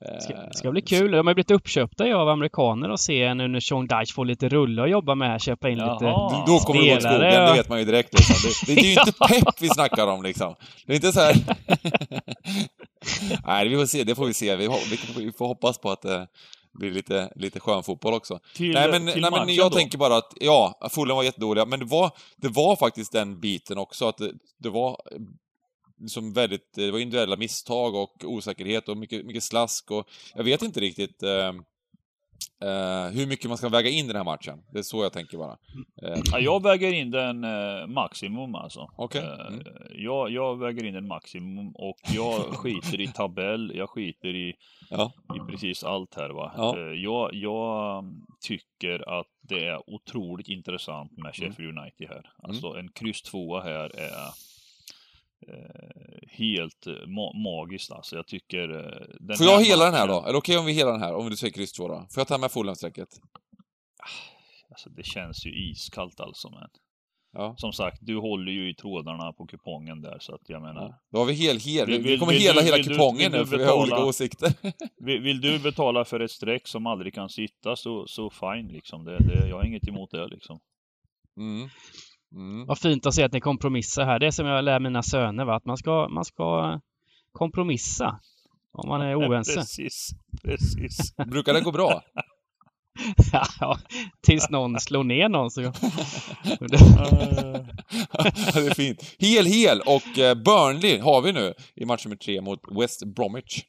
Eh, Ska, det ska bli kul. De har blivit uppköpta av amerikaner och se nu när Sean Dyche får lite rulle att jobba med, köpa in Jaha. lite... Då- Då kommer det gå åt skogen, det vet man ju direkt. Liksom. Det, det, det är ju inte pepp vi snackar om liksom. Det är inte så här... Nej, vi får se, det får vi se. Vi, vi, vi får hoppas på att det blir lite, lite skön fotboll också. Till, nej, men, nej, men jag då. tänker bara att, ja, Fulham var jättedåliga, men det var, det var faktiskt den biten också, att det, det var eh, som väldigt, det var individuella misstag och osäkerhet och mycket, mycket slask och jag vet inte riktigt eh, eh, hur mycket man ska väga in den här matchen. Det är så jag tänker bara. Eh, Ja, jag väger in den eh, maximum alltså. Eh, Mm. jag, jag väger in den maximum och jag skiter i tabell, jag skiter i, Ja. i precis allt här va. Ja. Jag, jag tycker att det är otroligt intressant med Sheffield United här. Alltså en kryss tvåa här är helt eh, ma magiskt alltså. Jag tycker... eh, Den Får jag hela den matchen- här då? Är det okej om vi hela den här? Om du säger kryss två då? Får jag ta med Fulham-strecket? Alltså det känns ju iskallt alltså men. Ja. Som sagt, du håller ju i trådarna på kupongen där så att jag menar. ja. Då har vi hel, hel. Vi vill- kommer vill hela du- hela du- kupongen vill nu du för vi har olika betala- åsikter. Vill, vill du betala för ett streck som aldrig kan sitta så, så fine liksom. Det, det, jag har inget emot det liksom. Mm. Mm. Vad fint att se att ni kompromissar här. Det är som jag lär mina söner, va? att man ska, man ska kompromissa om man är oense. Precis, precis. Brukar det gå bra? ja, tills någon slår ner någon så... det är fint. Hel, hel och eh, Burnley har vi nu i match nummer tre mot West Bromwich.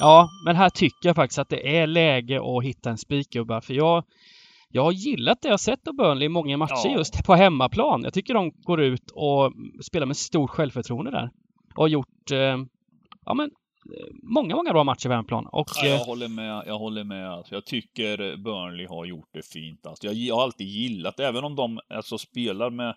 Ja, men här tycker jag faktiskt att det är läge att hitta en spikgubba. För jag, jag har gillat det jag sett av Burnley i många matcher Ja. just på hemmaplan. Jag tycker de går ut och spelar med stort självförtroende där. Och har gjort, eh, ja men, eh, många, många bra matcher på hemmaplan. Och Ja, jag eh, håller med. Jag håller med. Alltså, jag tycker Burnley har gjort det fint. Alltså, jag, jag har alltid gillat, även om de alltså, spelar med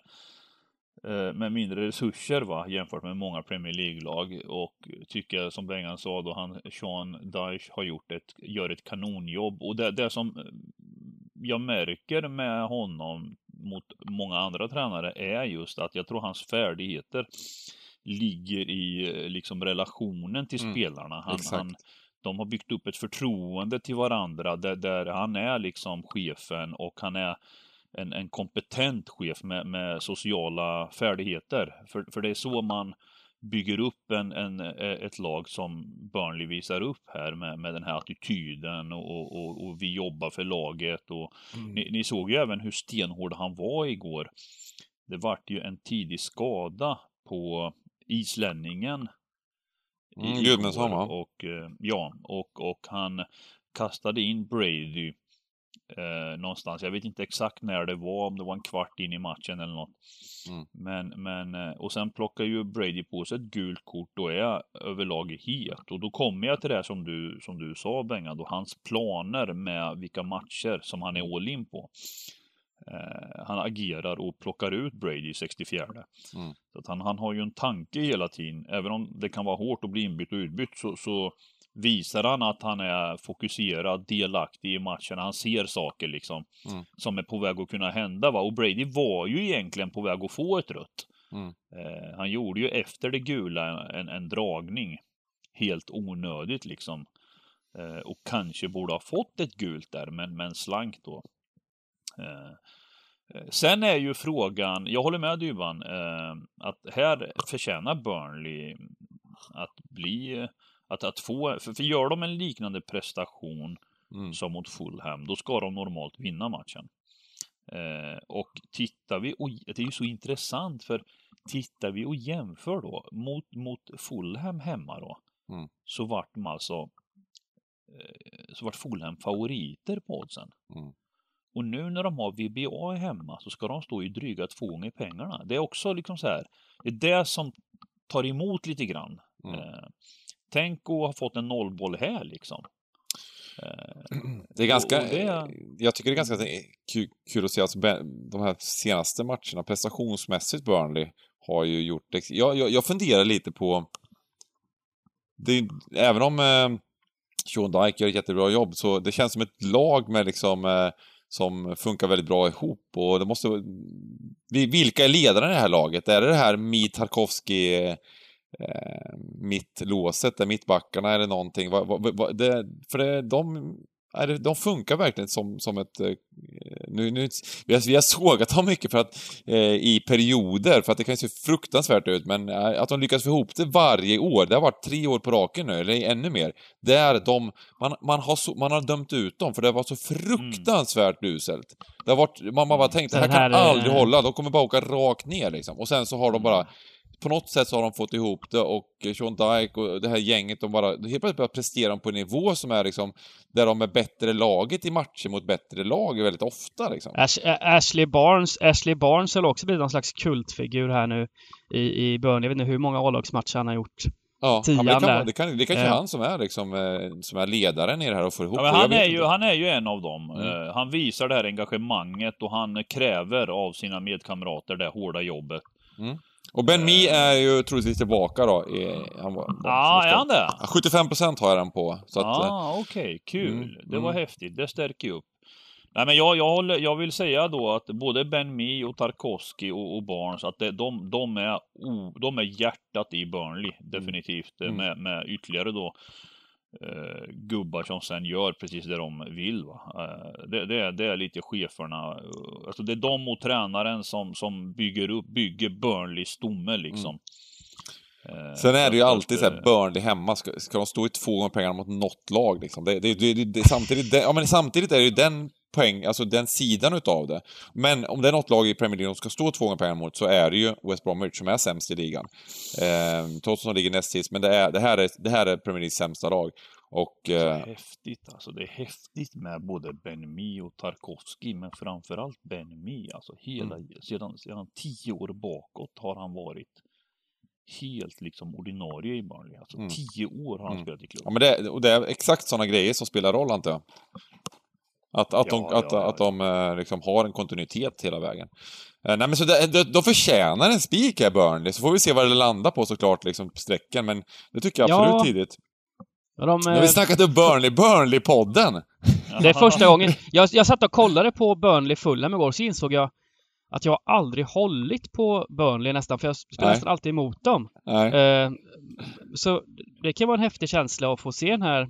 eh, med mindre resurser va, jämfört med många Premier League-lag och tycker som Bengan sa då, han, Sean Dyche har gjort ett, gör ett kanonjobb och det, det som jag märker med honom mot många andra tränare är just att jag tror hans färdigheter ligger i liksom relationen till Mm, spelarna. Han, han, de har byggt upp ett förtroende till varandra där, där han är liksom chefen och han är en, en kompetent chef med, med sociala färdigheter. För, för det är så man bygger upp en, en, ett lag som Burnley visar upp här med, med den här attityden och, och, och vi jobbar för laget. Och ni, ni såg ju även hur stenhård han var igår. Det vart ju en tidig skada på islänningen. i- Mm, Gudmundsson, va? Och, eh, ja, och, och han kastade in Brady eh, någonstans. Jag vet inte exakt när det var, om det var en kvart in i matchen eller något. Mm. Men, men, eh, och sen plockar ju Brady på sig ett gult kort och är överlag het. Och då kommer jag till det som du, som du sa Bengan, då hans planer med vilka matcher som han är all in på. Eh, han agerar och plockar ut Brady i 64. Mm. Så att han, han har ju en tanke hela tiden. Även om det kan vara hårt att bli inbytt och utbytt så, så visar han att han är fokuserad, delaktig i matchen. Han ser saker liksom Mm. som är på väg att kunna hända. Va? Och Brady var ju egentligen på väg att få ett rött. Mm. Eh, han gjorde ju efter det gula en, en dragning. Helt onödigt liksom. Eh, och kanske borde ha fått ett gult där, men, men slank då. Eh, eh, Sen är ju frågan, jag håller med Dyvan, eh, att här förtjänar Burnley att bli, att, att få, för, för gör de en liknande prestation Mm. som mot Fulham, då ska de normalt vinna matchen. Eh, och tittar vi, och det är ju så intressant för tittar vi och jämför då mot, mot Fulham hemma då, Mm. så vart de alltså eh, så vart Fulham favoriter på oddsen. Mm. Och nu när de har VBA hemma så ska de stå i dryga två gånger pengarna. Det är också liksom så här, det är det som tar emot lite grann. Mm. Eh, tänk att ha fått en nollboll här liksom. Eh, Det är ganska... Och det- Jag tycker det är ganska kul, att se Ben- de här senaste matcherna prestationsmässigt Burnley har ju gjort... Jag, jag, jag funderar lite på... Det, även om eh, Sean Dyke gör ett jättebra jobb så det känns som ett lag med liksom eh, som funkar väldigt bra ihop och det måste... Vi- Vilka är ledarna i det här laget? Är det det här Mi Tarkovsky eh, mittlåset, där mittbackarna eller någonting? Vad, vad, vad, det, för det, de, är de funkar verkligen som, som ett... eh, Nu, nu, vi, har, vi har sågat dem mycket för att, eh, i perioder, för att det kan se fruktansvärt ut, men eh, att de lyckas få ihop det varje år, det har varit tre år på raken nu, eller ännu mer, där de, man, man, har så, man har dömt ut dem, för det var så fruktansvärt uselt. Det har varit, man, bara tänkte, det här Den kan här, eh, aldrig hålla, de kommer bara åka rakt ner liksom. Och sen så har de bara på något sätt så har de fått ihop det och Sean Dyke och det här gänget, de bara helt plötsligt börjar prestera på en nivå som är liksom, där de är bättre laget i matcher mot bättre lag väldigt ofta liksom. Ash, Ashley Barnes, Ashley Barnes har också blivit någon slags kultfigur här nu i, i Burnley. Jag vet inte hur många A-lagsmatcher han har gjort. Ja, det kan, där. det kan, det kanske är Eh. han som är liksom, eh, som är ledaren i det här och får ihop Ja, han, är inte. ju, han är ju en av dem. Mm. Eh, han visar det här engagemanget och han kräver av sina medkamrater det hårda jobbet. Och Ben Mee är ju troligtvis tillbaka då. I, han var, Ja, är han det? Ja, 75% har jag den på. Så att, eh, ah, okej, kul. mm, det var mm. häftigt. Det stärker ju upp. Nej, men jag, jag, håller, jag vill säga då att både Ben Mee och Tarkovsky och, och Barnes, att det, de, de, är, o, de är hjärtat i Burnley, definitivt. Mm. Med, med ytterligare då eh, gubbar som sen gör precis det de vill. Va? Eh, det, det, är, det är lite cheferna. eh, Alltså det är de och tränaren som, som bygger upp, bygger Burnleys stomme liksom. Eh, Sen är det ju alltid så här, eh, Burnley hemma, ska, ska de stå i två gånger pengarna mot något lag liksom? Det, det, det, det, samtidigt, ja, men samtidigt är det ju den poäng, alltså den sidan utav det. Men om det är något lag i Premier League de ska stå två gånger pengarna mot så är det ju West Bromwich som är sämst i ligan. Eh, Tottenham ligger näst sist, men det, är, det, här är, det här är Premier Leagues sämsta lag. Och... Eh, häftigt alltså. Det är häftigt med både Ben Mee och Tarkovsky, men framförallt Ben Mee. Alltså hela, Mm. sedan, sedan tio år bakåt har han varit helt liksom ordinarie i Burnley. Alltså Mm. tio år har han Mm. spelat i ja, klubben. men det, och det är exakt sådana grejer som spelar roll, antar jag. Att, att, Ja, de, ja, att, ja. att de liksom har en kontinuitet hela vägen. Eh, Nej men så det, det, de förtjänar en spik här Burnley, så får vi se vad det landar på såklart, liksom strecken, men det tycker jag absolut Ja. tidigt. Ja, De, Nu har vi eh, snackat upp Burnley, Burnley-podden! det är första gången. Jag, jag satt och kollade på Burnley Fulham igår, så insåg jag att jag aldrig hållit på Burnley nästan, för jag spelar nästan alltid emot dem. Nej, Eh, så det kan vara en häftig känsla att få se den här,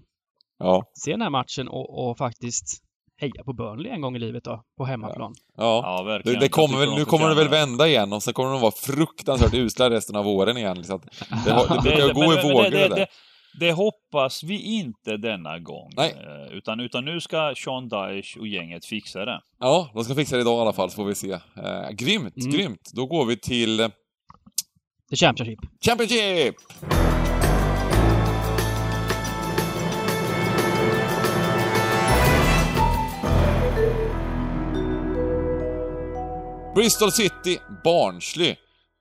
ja, se den här matchen och, och faktiskt heja på Burnley en gång i livet då, på hemmaplan. ja. Ja, Det, verkligen. det Jag kommer väl, de nu kommer det väl vända igen och så kommer de vara fruktansvärt usla resten av våren igen. Så att det, har, det brukar gå i vågor det, det, det, där. det hoppas vi inte denna gång. Nej. Eh, Utan, utan nu ska Sean Dyche och gänget fixa det. Ja, de ska fixa det idag i alla fall, så får vi se. Eh, grymt, Mm. grymt! Då går vi till The Championship. Championship! Bristol City, Barnsley.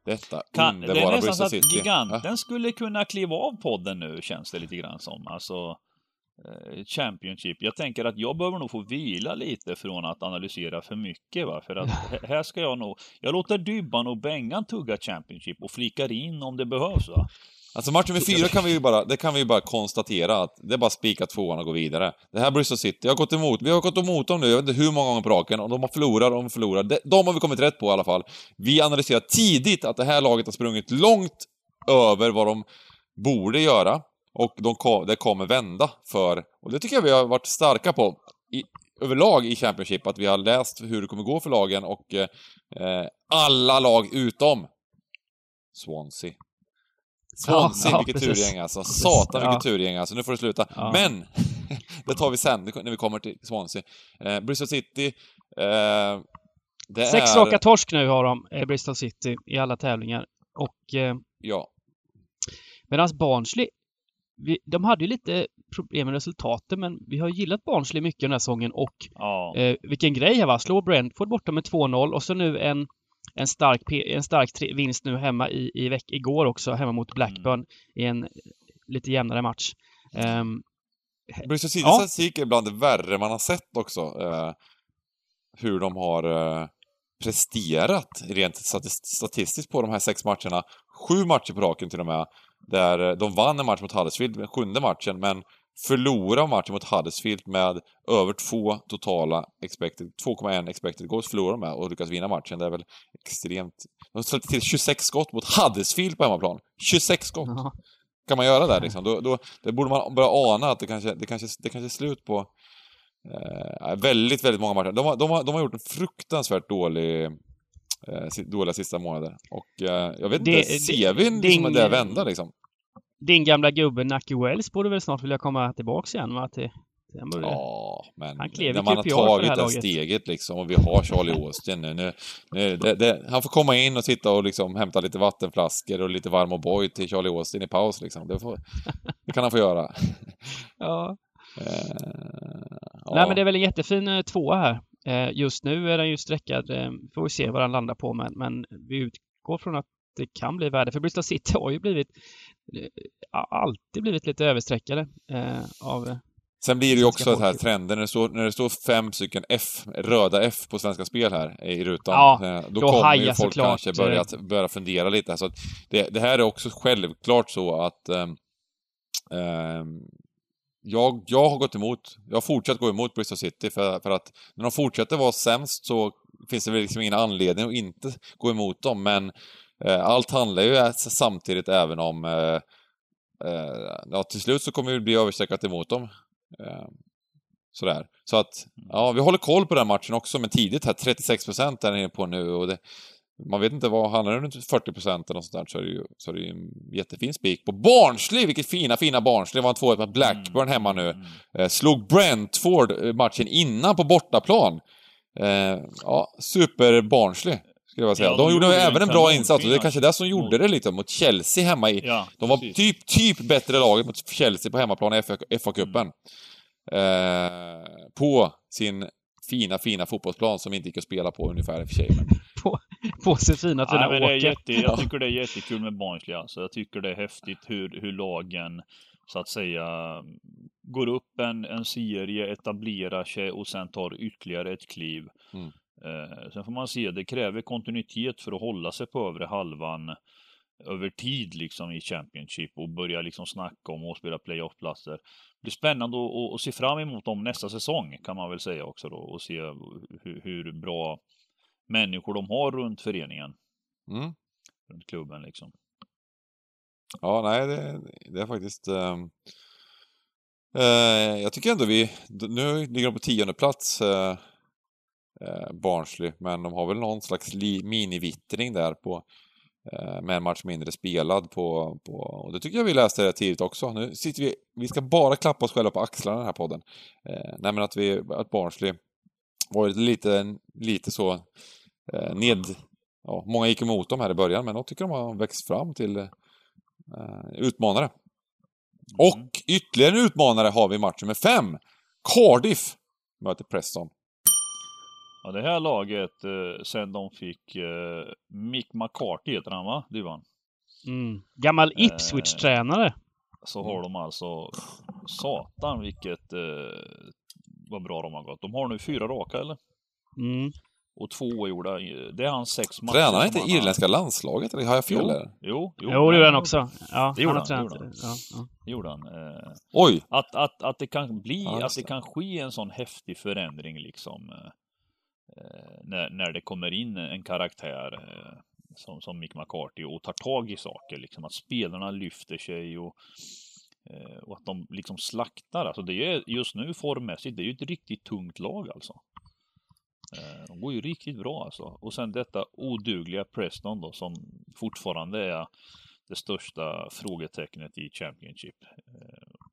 Detta Kan, det är underbara nästan så att City. giganten skulle kunna kliva av podden nu, känns det lite grann som. Alltså, eh, Championship. Jag tänker att jag behöver nog få vila lite från att analysera för mycket. Va? För att här ska jag nog... Jag låter Dybban och Bengan tugga Championship och flikar in om det behövs. Va? Alltså match nummer fyra kan vi ju bara, det kan vi ju bara konstatera att det är bara spika tvåan och gå vidare. Det här Bristol City, jag har gått emot, vi har gått emot dem nu, jag vet inte hur många gånger på raken, och de har förlorat, och de förlorar. De, de har vi kommit rätt på i alla fall. Vi analyserar tidigt att det här laget har sprungit långt över vad de borde göra, och de kom, det kommer vända för, och det tycker jag vi har varit starka på i, överlag i Championship, att vi har läst hur det kommer gå för lagen och eh, eh alla lag utom Swansea. Swansea, Ja, ja, vilket precis. turgäng alltså. Satan Ja. vilket turgäng alltså. Nu får det sluta. Ja. Men! det tar vi sen när vi kommer till Swansea. Eh, Bristol City. Eh, Sex är... raka torsk nu har de, eh, Bristol City, i alla tävlingar. Och eh, Ja. medan Barnsley, vi, de hade ju lite problem med resultaten, men vi har gillat Barnsley mycket den här säsongen och Ja. Eh, vilken grej här va? Slå Brentford borta med 2-0 och så nu en, en stark, en stark vinst nu hemma i, i veck igår också, hemma mot Blackburn i en lite jämnare match. Ehm, Bristol City Ja. statistik är bland det värre man har sett också. Eh, hur de har eh, presterat rent statist- statistiskt på de här sex matcherna. Sju matcher på raken till och med. Där de vann en match mot Huddersfield, sjunde matchen, men förlorade matchen mot Huddersfield med över två totala expected, 2,1 expected goals förlorade de med och lyckas vinna matchen. Det är väl extremt... De släppte till 26 skott mot Huddersfield på hemmaplan. 26 skott! ja. kan man göra där liksom? Då, då, då borde man börja ana att det kanske, det kanske, det kanske är slut på eh, väldigt, väldigt många matcher. De har, de, har, de har gjort en fruktansvärt dålig, eh, dåliga sista månader. Och eh, jag vet Det- inte, det- ser vi det liksom det ingen- vända liksom? Din gamla gubbe Nackie Wells borde väl snart vilja komma tillbaks igen va? Till, till Ja, men när man har det tagit det laget. steget liksom och vi har Charlie Austin nu. nu, nu det, det, han får komma in och sitta och liksom hämta lite vattenflaskor och lite varm O'boy till Charlie Austin i paus liksom. Det, får, det kan han få göra. Ja. Eh, ja. Nej men det är väl en jättefin eh, tvåa här. Eh, just nu är den ju sträckad, får vi se vad den landar på men, men vi utgår från att det kan bli värde. För Bristol City har ju blivit alltid blivit lite översträckade eh, av eh, Sen blir det ju också här trender, när det, står, när det står fem stycken F, röda F på Svenska Spel här i rutan, Ja, eh, då, då kommer ju folk såklart, kanske börja, eh, börja fundera lite. Så det, det här är också självklart så att ehm, jag, jag har gått emot, jag har fortsatt gå emot Bristol City för, för att när de fortsätter vara sämst så finns det väl liksom ingen anledning att inte gå emot dem, men eh, allt handlar ju samtidigt även om eh, eh, ja, till slut så kommer vi bli överstreckat emot dem. Eh, sådär. Så att, ja, vi håller koll på den matchen också, men tidigt här, 36% är den på nu och det, man vet inte vad, handlar det runt 40% eller något sånt där så är det ju, så är det ju en jättefin spik på Barnsley! Vilket fina, fina Barnsley! Vann 2-1 med Blackburn hemma nu. Mm. Eh, slog Brentford eh, matchen innan på bortaplan. Eh, ja, super Barnsley, skulle jag säga. Ja, de, de gjorde gjorde även en en bra insats och det är kanske det som gjorde Mot- det lite mot Chelsea hemma i... Ja, De var precis. typ, typ bättre laget mot Chelsea på hemmaplan i FA-cupen. Eh, på sin fina, fina fotbollsplan som inte gick att spela på ungefär i och för sig. Men, på, på sin fina fina Nej, men det är jätte, jag tycker det är jättekul med Barnsley alltså. Jag tycker det är häftigt hur, hur lagen så att säga går upp en, en serie, etablerar sig och sen tar ytterligare ett kliv. Mm. Eh, sen får man se, det kräver kontinuitet för att hålla sig på övre halvan över tid liksom i Championship och börja liksom snacka om att spela playoff-platser. Det blir spännande att, se fram emot dem nästa säsong kan man väl säga också då och se hur, hur bra människor de har runt föreningen. Mm. Runt klubben liksom. Ja, nej, det, det är faktiskt... Eh, eh, jag tycker ändå vi... Nu ligger de på tionde plats, eh, eh, Barnsley, men de har väl någon slags minivittring där på eh, med en match mindre spelad på, på... Och det tycker jag vi läste rätt tidigt också. Nu sitter vi... Vi ska bara klappa oss själva på axlarna i den här podden. Eh, nej, men att vi... Att Barnsley varit lite, lite så eh, ned... Ja, många gick emot dem här i början, men jag tycker de har växt fram till Uh, utmanare. Mm. Och ytterligare en utmanare har vi i matchen med fem. Cardiff möter Preston. Ja, det här laget, eh, sen de fick eh, Mick McCarthy heter han va, Duvan? Mm. Gammal eh, Ipswich-tränare. Eh, så har de alltså, satan vilket, eh, vad bra de har gått. De har nu fyra raka eller? Mm och två oavgjorda. Det är hans sex matcher. Tränar han inte irländska landslaget eller har jag fel jo, där? Jo, jo, jo det gjorde han också. Ja, det gjorde han. han, gjorde han. Ja, ja. Det gjorde han. Eh, Oj! Att, att, att det kan bli, ja, att det kan ske en sån häftig förändring liksom. Eh, Eh, när, när det kommer in en karaktär eh, som, som Mick McCarthy och tar tag i saker, liksom att spelarna lyfter sig och eh, och att de liksom slaktar. Alltså det är just nu formmässigt, det är ju ett riktigt tungt lag alltså. De går ju riktigt bra alltså. Och sen detta odugliga Preston då som fortfarande är det största frågetecknet i Championship.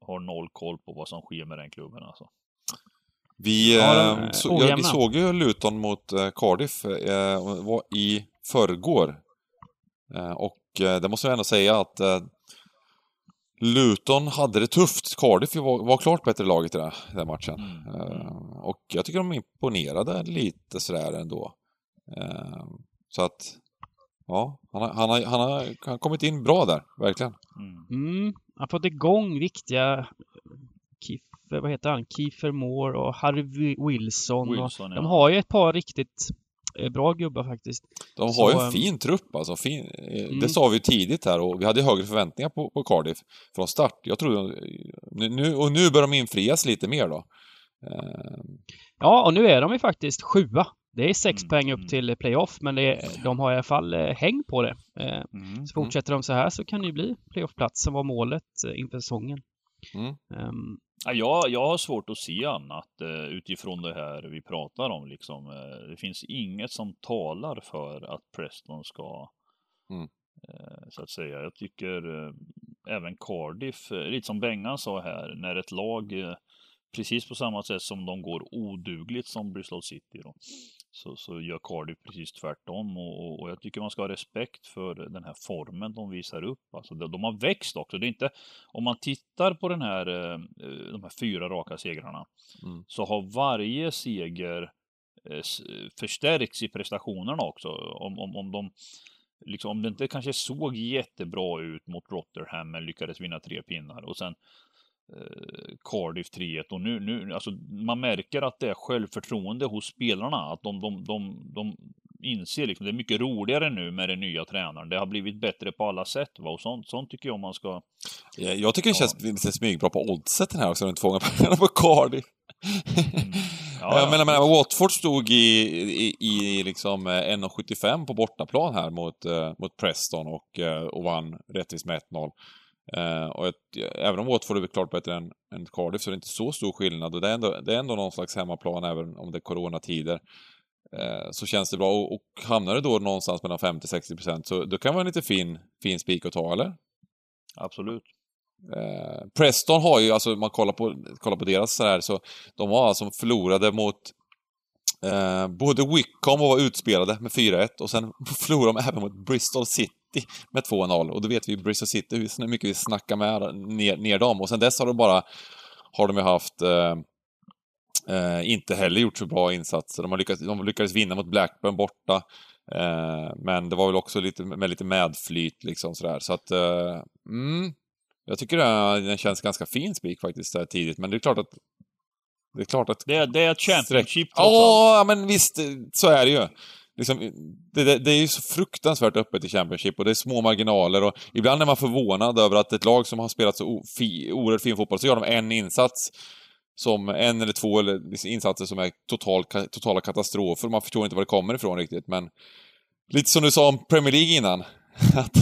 Har noll koll på vad som sker med den klubben alltså. Vi, ja, eh, så, ja, vi såg ju Luton mot eh, Cardiff eh, var i förrgår. Eh, och det måste jag ändå säga att Luton hade det tufft. Cardiff var, var klart bättre laget i den, den matchen. Mm. Uh, och jag tycker de imponerade lite sådär ändå. Så att, ja, han har, han, har, han, har, han har kommit in bra där, verkligen. Mm. Mm. Han har fått igång viktiga Kiefer, vad heter han? Kiefer Moore och Harry Wilson. Wilson och, de har ju ett par riktigt Eh, bra gubbar faktiskt. De har så, ju en ehm, fin trupp alltså. Fin, eh, mm. Det sa vi tidigt här och vi hade högre förväntningar på, på Cardiff från start. Jag tror nu, och nu börjar de infrias lite mer då. Ehm. Ja, och nu är de ju faktiskt sjua. Det är sex mm. poäng upp mm. till playoff, men är, de har i alla fall eh, häng på det. Mm. Så fortsätter de så här så kan det ju bli playoffplats som var målet inför säsongen. Um, Ja, jag, har svårt att se annat eh, utifrån det här vi pratar om. Liksom. Eh, det finns inget som talar för att Preston ska, mm. eh, så att säga. Jag tycker även Cardiff, lite som Bengan sa här, när ett lag, precis på samma sätt som de går odugligt som Bristol City, då, så, så gör Cardiff precis tvärtom och, och, jag tycker man ska ha respekt för den här formen de visar upp. Alltså de, de har växt också. Det är inte, om man tittar på den här, eh, de här fyra raka segrarna mm. så har varje seger eh, förstärkts i prestationerna också. Om, om, om de Liksom, om det inte kanske såg jättebra ut mot Rotherham men lyckades vinna tre pinnar och sen Cardiff 3-1 och nu, nu, alltså man märker att det är självförtroende hos spelarna, att de, de, de, de inser liksom, det är mycket roligare nu med den nya tränaren. Det har blivit bättre på alla sätt, va? och sånt, sånt tycker jag man ska... Ja, jag tycker det känns ja. lite smygbra på oddset här också, inte fånga pengarna på Cardiff. Mm. Ja, jag menar, menar, Watford stod i, i, i liksom 1,75 eh, på bortaplan här mot, uh, mot Preston och, och vann rättvist med 1-0. Uh, och ett, även om Watford är klart bättre än, än, Cardiff så är det inte så stor skillnad och det är ändå, det är ändå någon slags hemmaplan även om det är coronatider. Uh, så känns det bra och, och hamnar det då någonstans mellan 50-60% så då kan vara en lite fin, fin spik att ta, eller? Absolut. Uh, Preston har ju, alltså man kollar på, kollar på deras så här, så de har alltså förlorade mot både Wickham och var utspelade med 4-1 och sen förlorade de även mot Bristol City City med 2-0 och då vet vi Bristol City hur mycket vi snackar med ner, ner dem och sen dess har de bara har de ju haft eh, eh, inte heller gjort så bra insatser. De, har lyckats, de lyckades vinna mot Blackburn borta. Eh, men det var väl också lite, med lite medflyt liksom sådär. Så att, eh, mm, Jag tycker den, den känns ganska fin spik faktiskt, där tidigt, men det är klart att... Det är klart att... Det, är- det är ett Championship trots allt. Ja, men visst, så är det ju. Liksom, det, det, det är ju så fruktansvärt öppet i Championship och det är små marginaler och ibland är man förvånad över att ett lag som har spelat så fi, oerhört fin fotboll, så gör de en insats som en eller två eller liksom, insatser som är total, totala katastrofer. Man förstår inte var det kommer ifrån riktigt, men lite som du sa om Premier League innan. Att,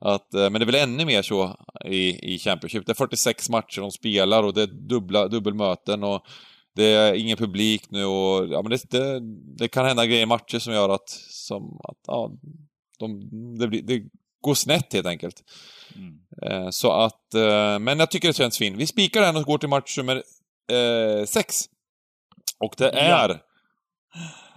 att, eh, men det är väl ännu mer så i, i Championship. Det är 46 matcher de spelar och det är dubbla, dubbelmöten och det är ingen publik nu och ja, men det, det, det kan hända grejer i matcher som gör att, som, att ja, de, det, blir, det går snett helt enkelt. Mm. Eh, så att, eh, men jag tycker det känns fint. Vi spikar den och går till match nummer eh, sex. Och det är Ja.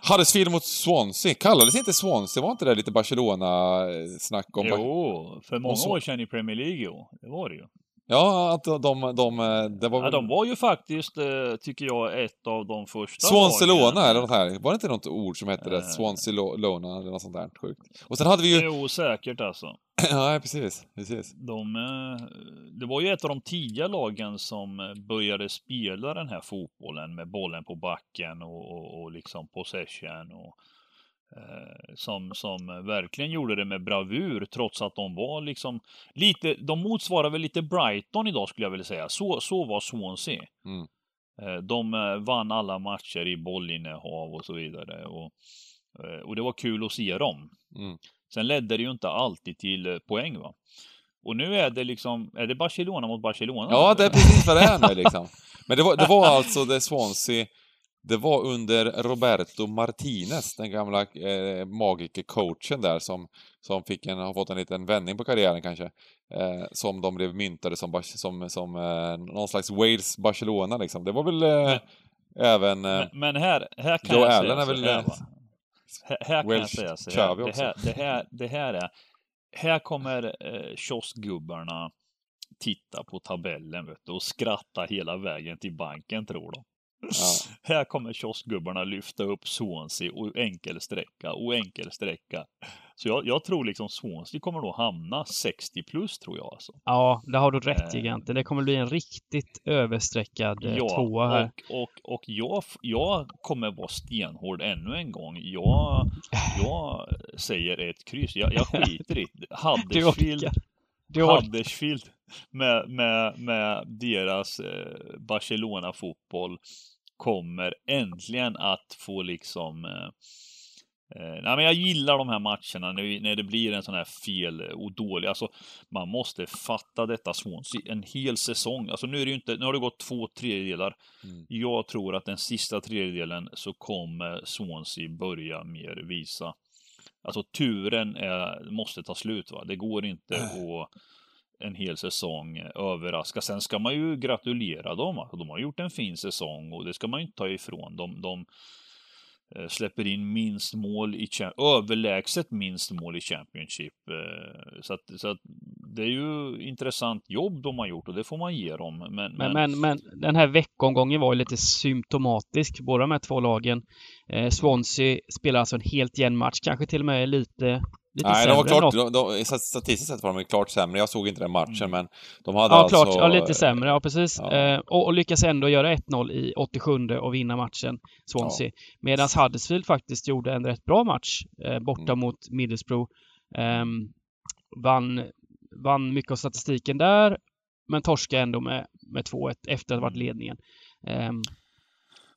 Huddersfield mot Swansea. Kallades inte Swansea? Var inte det lite Barcelona-snack om? Jo, för många år sedan i Premier League, jo. Det var det ju. Ja, att de, de, de det var Ja, de var ju faktiskt, eh, tycker jag, ett av de första Swanselona lagen. eller något här. Var det inte något ord som hette det? Eh. Swanselona eller något sånt där sjukt. Och sen hade vi ju... Jo, säkert alltså. ja, precis. precis. De, eh, det var ju ett av de tidiga lagen som eh, började spela den här fotbollen med bollen på backen och, och, och liksom possession och eh, som, som verkligen gjorde det med bravur trots att de var liksom lite, de motsvarar väl lite Brighton idag skulle jag vilja säga. Så, så var Swansea. Mm. Eh, De eh, vann alla matcher i bollinnehav och så vidare. Och, eh, och det var kul att se dem. Mm. Sen ledde det ju inte alltid till eh, poäng va. Och nu är det liksom, är det Barcelona mot Barcelona? Ja, det är precis vad det är nu liksom. Men det var, det var alltså det Swansea, det var under Roberto Martinez, den gamla eh, magiker-coachen där som, som fick en, har fått en liten vändning på karriären kanske. Eh, som de blev myntade som, som, som eh, någon slags Wales Barcelona liksom. Det var väl eh, även... Eh, Men, men här, här kan Joe jag Allen säga är så väl, här, eh. Här, här kan jag säga så här. Det här, det här, det här är, här kommer eh, kioskgubbarna titta på tabellen vet du, och skratta hela vägen till banken tror de. Ja. Här kommer kioskgubbarna lyfta upp Swansea och enkelsträcka och enkelsträcka. Så jag, jag tror liksom Swansea kommer då hamna 60 plus tror jag alltså. Ja, det har du rätt i Eh. Gante. Det kommer bli en riktigt överstreckad eh, tvåa här. och, och, och jag, jag kommer vara stenhård ännu en gång. Jag, jag säger ett kryss. Jag, jag skiter i Huddersfield. Du. Huddersfield med, med, med deras eh, Barcelona-fotboll kommer äntligen att få liksom eh, Eh, nej, men jag gillar de här matcherna när, när det blir en sån här fel och dålig. Alltså, man måste fatta detta Swansea en hel säsong. Alltså, nu, är det ju inte, nu har det gått två tredjedelar. Mm. Jag tror att den sista tredjedelen så kommer Swansea börja mer visa. Alltså turen är, måste ta slut. Va? Det går inte att en hel säsong överraska. Sen ska man ju gratulera dem. Alltså, de har gjort en fin säsong och det ska man ju inte ta ifrån. De, de eh, släpper in minst mål i överlägset minst mål i Championship. eh, Så att, så att det är ju intressant jobb de har gjort och det får man ge dem. Men, Men, men, men den här veckomgången var ju lite symptomatisk, båda de här två lagen. Eh, Swansea spelar alltså en helt jämn match, kanske till och med lite, lite Nej, de var klart, de, de, statistiskt sett var de klart sämre. Jag såg inte den matchen, men de hade Ja, alltså... klart. Ja, lite sämre. Ja, precis. Ja. Eh, och, och lyckas ändå göra 1-0 i 87 och vinna matchen, Swansea. Medan Huddersfield faktiskt gjorde en rätt bra match eh, borta Mm. mot Middlesbrough. Ehm, vann, vann mycket av statistiken där, men torskade ändå med, med 2-1 efter att ha varit Mm. ledningen.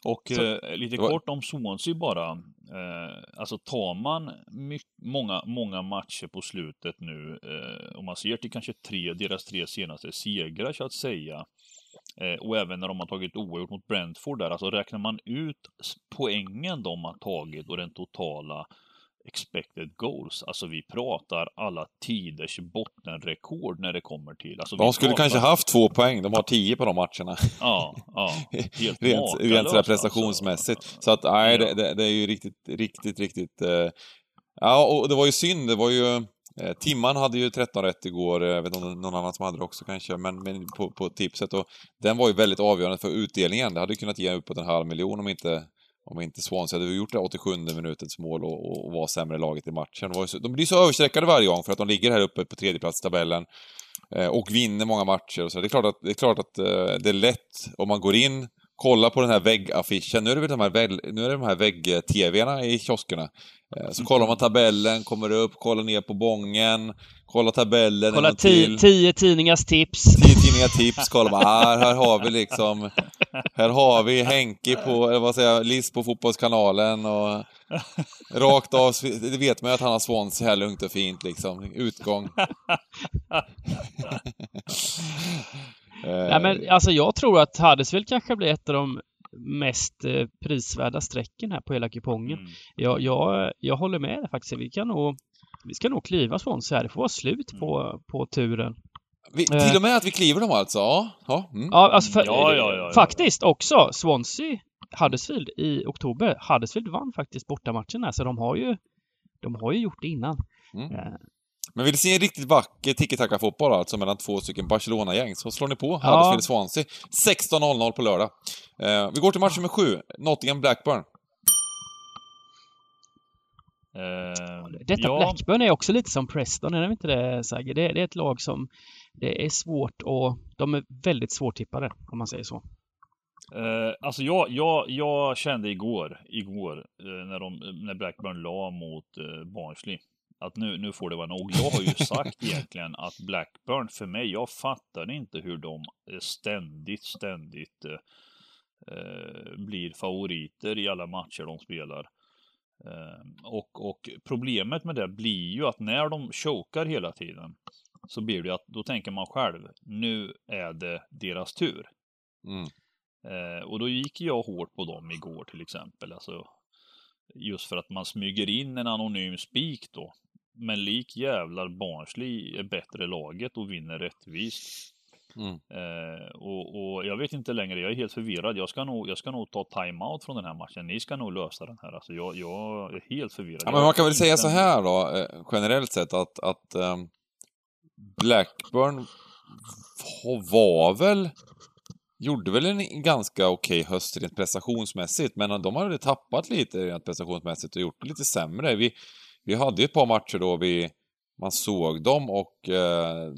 Och Så- eh, lite var- kort om Swansea bara. Eh, alltså tar man många, många matcher på slutet nu, eh, om man ser till kanske tre, deras tre senaste segrar så att säga, eh, och även när de har tagit oavgjort mot Brentford där, alltså räknar man ut poängen de har tagit och den totala expected goals, alltså vi pratar alla tiders bottenrekord när det kommer till, alltså De skulle pratar, kanske haft två poäng, de har tio på de matcherna. Ja, ja. Helt rent, rent sådär alltså. prestationsmässigt. Så att, nej, Ja. det, det, är ju riktigt, riktigt, riktigt... Eh, ja, och det var ju synd, det var ju... Eh, Timman hade ju 13 rätt igår, jag vet inte om någon annan som hade det också kanske, men, men på, på tipset. Och den var ju väldigt avgörande för utdelningen. Det hade kunnat ge uppåt en halv miljon om inte, om inte Swansea hade gjort det 87 minutens mål och, och, var sämre laget i matchen. Ju så, de blir så överstreckade varje gång för att de ligger här uppe på tredje plats i tabellen. Eh, och vinner många matcher och så. Det är klart att, det är, klart att eh, det är lätt om man går in, kollar på den här väggaffischen. Nu är det väl de här, vägg, nu är det de här vägg-tvn i kioskerna. Eh, så kollar man tabellen, kommer upp, kollar ner på bången, kollar tabellen Kolla en gång till. ti- tio tidningars tips. Tio tidningar tips, kollar man, här, här har vi liksom, här har vi Henke på, eller vad säger jag, Liss på Fotbollskanalen och rakt av, det vet man ju att han har Swansea här lugnt och fint liksom, utgång. Nej, men alltså jag tror att Huddersfield kanske blir ett av de mest eh, prisvärda strecken här på hela kupongen. Mm. Jag, jag, jag håller med faktiskt. Vi kan nog vi ska nog kliva Swansea här. Det får vara slut på, på turen. Vi, till och med att vi kliver dem alltså? Ja. ja, mm. Ja, alltså för, Ja, ja, ja, ja. faktiskt också Swansea, Huddersfield i oktober. Huddersfield vann faktiskt bortamatchen här, så de har ju de har ju gjort det innan. Mm. Eh, Men vill ni se en riktigt vacker tiki-taka-fotboll alltså mellan två stycken Barcelona-gäng så slår ni på Ja. Huddersfield-Swansea 16.00 på lördag. Eh, vi går till match nummer sju, Nottingham-Blackburn. Eh, Detta ja, Blackburn är också lite som Preston, är det inte det Sagge? Det, det är ett lag som det är svårt och de är väldigt svårtippade om man säger så. Eh, alltså jag, jag, jag kände igår, igår eh, när, de, när Blackburn la mot eh, Barnsley, att nu, nu får det vara nog. Jag har ju sagt egentligen att Blackburn, för mig, jag fattar inte hur de ständigt, ständigt eh, blir favoriter i alla matcher de spelar. Eh, och, och problemet med det blir ju att när de chokar hela tiden så blir det att då tänker man själv, nu är det deras tur. Mm. Eh, och då gick jag hårt på dem igår till exempel. Alltså, just för att man smyger in en anonym spik då. Men lik jävlar Barnsley är bättre laget och vinner rättvist. Mm. Eh, och, och jag vet inte längre, jag är helt förvirrad. Jag ska nog, jag ska nog ta time-out från den här matchen. Ni ska nog lösa den här. Alltså jag, jag är helt förvirrad. Ja, men man kan väl säga så här då, eh, generellt sett att, att ehm, Blackburn var väl, gjorde väl en ganska okej höst rent prestationsmässigt, men de hade tappat lite rent prestationsmässigt och gjort det lite sämre. Vi, vi hade ju ett par matcher då vi, man såg dem och eh,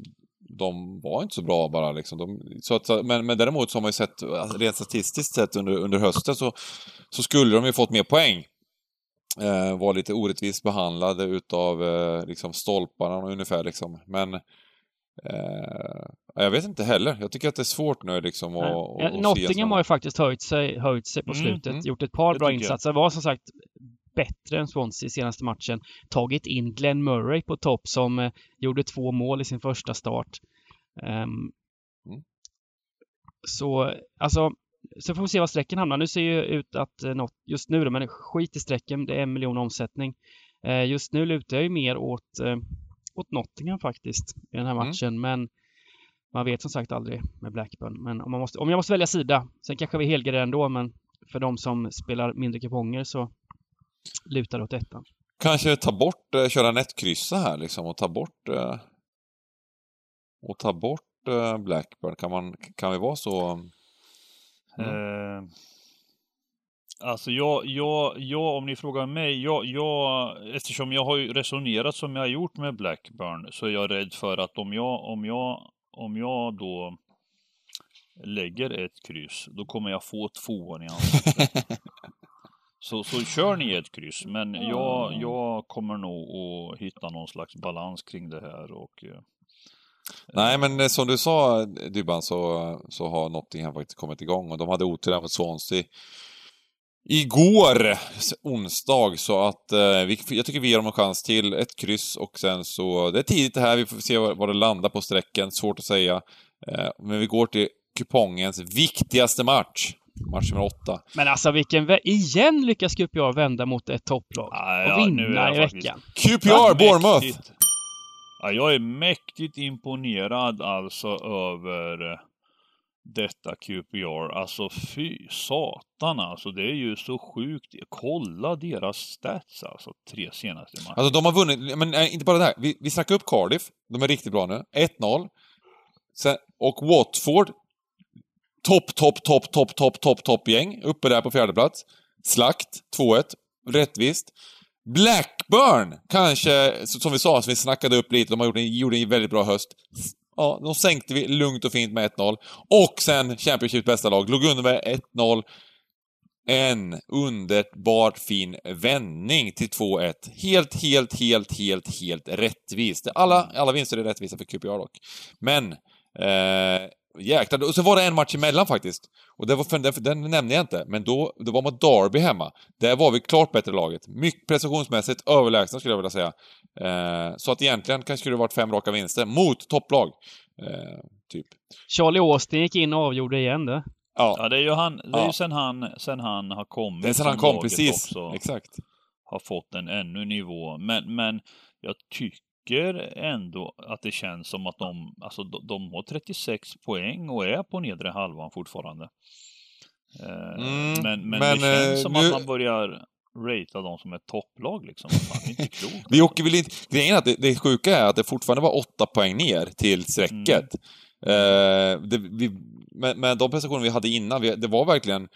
de var inte så bra bara liksom. De, så att, men, men däremot så har man ju sett, alltså rent statistiskt sett under, under hösten så, så skulle de ju fått mer poäng eh, var lite orättvist behandlade utav eh, liksom stolparna ungefär liksom. Men eh, jag vet inte heller. Jag tycker att det är svårt nu liksom att, Ja, att, Nottingham har ju faktiskt höjt sig, höjt sig på Mm, slutet, mm. gjort ett par Det bra tycker jag. insatser. Var som sagt bättre än Swansea i senaste matchen. Tagit in Glenn Murray på topp som eh, gjorde två mål i sin första start. Ehm, Mm. Så, alltså, så får vi se var strecken hamnar. Nu ser ju ut att eh, något, just nu då, men skit i strecken, det är en miljon omsättning. Eh, just nu lutar jag ju mer åt, eh, åt Nottingham faktiskt i den här Mm. matchen, men man vet som sagt aldrig med Blackburn. Men om, man måste, om jag måste välja sida, sen kanske vi helgarderar ändå, men för de som spelar mindre kuponger så lutar det åt ettan. Kanske ta bort, eh, köra nättkryssa här liksom och ta bort eh, och ta bort eh, Blackburn. Kan, man, kan vi vara så? Mm. Eh, alltså jag, jag, jag, om ni frågar mig, jag, jag, eftersom jag har resonerat som jag har gjort med Blackburn så är jag rädd för att om jag, om jag, om jag då lägger ett kryss, då kommer jag få tvåan i ansiktet. Så, så kör ni ett kryss, men jag, jag kommer nog att hitta någon slags balans kring det här och eh, Nej, men eh, som du sa Dybban så, så har Nottingham faktiskt kommit igång och de hade otur mot Swansea igår, onsdag, så att eh, vi, jag tycker vi ger dem en chans till. Ett kryss och sen så, det är tidigt det här, vi får se var, var det landar på sträcken, svårt att säga. Eh, men vi går till kupongens viktigaste match, match nummer åtta. Men alltså vilken... vä- Igen lyckas QPR vända mot ett topplag Ah, och ja, nu är vinna i veckan. QPR, Bournemouth! Ja, jag är mäktigt imponerad alltså över eh, detta QPR. Alltså fy satan alltså. Det är ju så sjukt. Kolla deras stats alltså. Tre senaste matcher. Alltså de har vunnit, men eh, inte bara det här. Vi, vi snackar upp Cardiff, de är riktigt bra nu. 1-0. Sen, och Watford, topp, topp, topp, topp, topp, topp, topp gäng. Uppe där på fjärde plats. Slakt, 2-1. Rättvist. Blackburn, kanske, som vi sa, som vi snackade upp lite, de har gjort en, gjorde en väldigt bra höst. Ja, de sänkte vi lugnt och fint med 1-0. Och sen Championships bästa lag, låg under med 1-0. En underbart fin vändning till 2-1. Helt, helt, helt, helt, helt rättvist. Alla, alla vinster är rättvisa för QPR dock. Men, eh, jäklar. Och så var det en match emellan faktiskt. Och det var för, den, den nämnde jag inte, men då, då var man Derby hemma. Där var vi klart bättre laget. Mycket prestationsmässigt överlägsna skulle jag vilja säga. Eh, så att egentligen kanske det varit fem raka vinster mot topplag. Eh, typ. Charlie Austin gick in och avgjorde igen det. Ja, Ja, det är ju, han, det är Ja. ju sen han, sen han har kommit det är sen han kom, precis. också Exakt. har fått en ännu nivå. Men, men jag tycker ändå att det känns som att de, alltså de, de har 36 poäng och är på nedre halvan fortfarande. Eh, Mm, men, men, men, det känns eh, som nu- att man börjar ratea dem som ett topplag liksom. Fan, det är inte klokt. Vi åker väl inte... Grejen är att det, det sjuka är att det fortfarande var åtta poäng ner till strecket. Eh, det, vi, med, med de prestationer vi hade innan, vi, det var verkligen...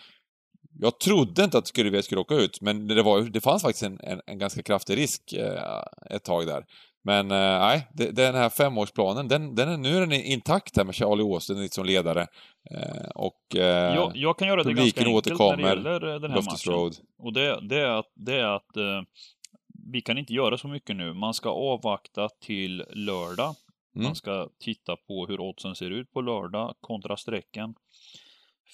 Jag trodde inte att skulle vi skulle åka ut, men det, var, det fanns faktiskt en, en, en ganska kraftig risk eh, ett tag där. Men eh, nej, den här femårsplanen, den, den är, nu är den intakt här med Charlie Austin som ledare. Eh, och eh, jag, jag kan göra det ganska enkelt när det återkommer. gäller eh, den här Loftus matchen. Road. Och det, det är att, det är att eh, vi kan inte göra så mycket nu. Man ska avvakta till lördag. Mm. Man ska titta på hur oddsen ser ut på lördag kontra strecken.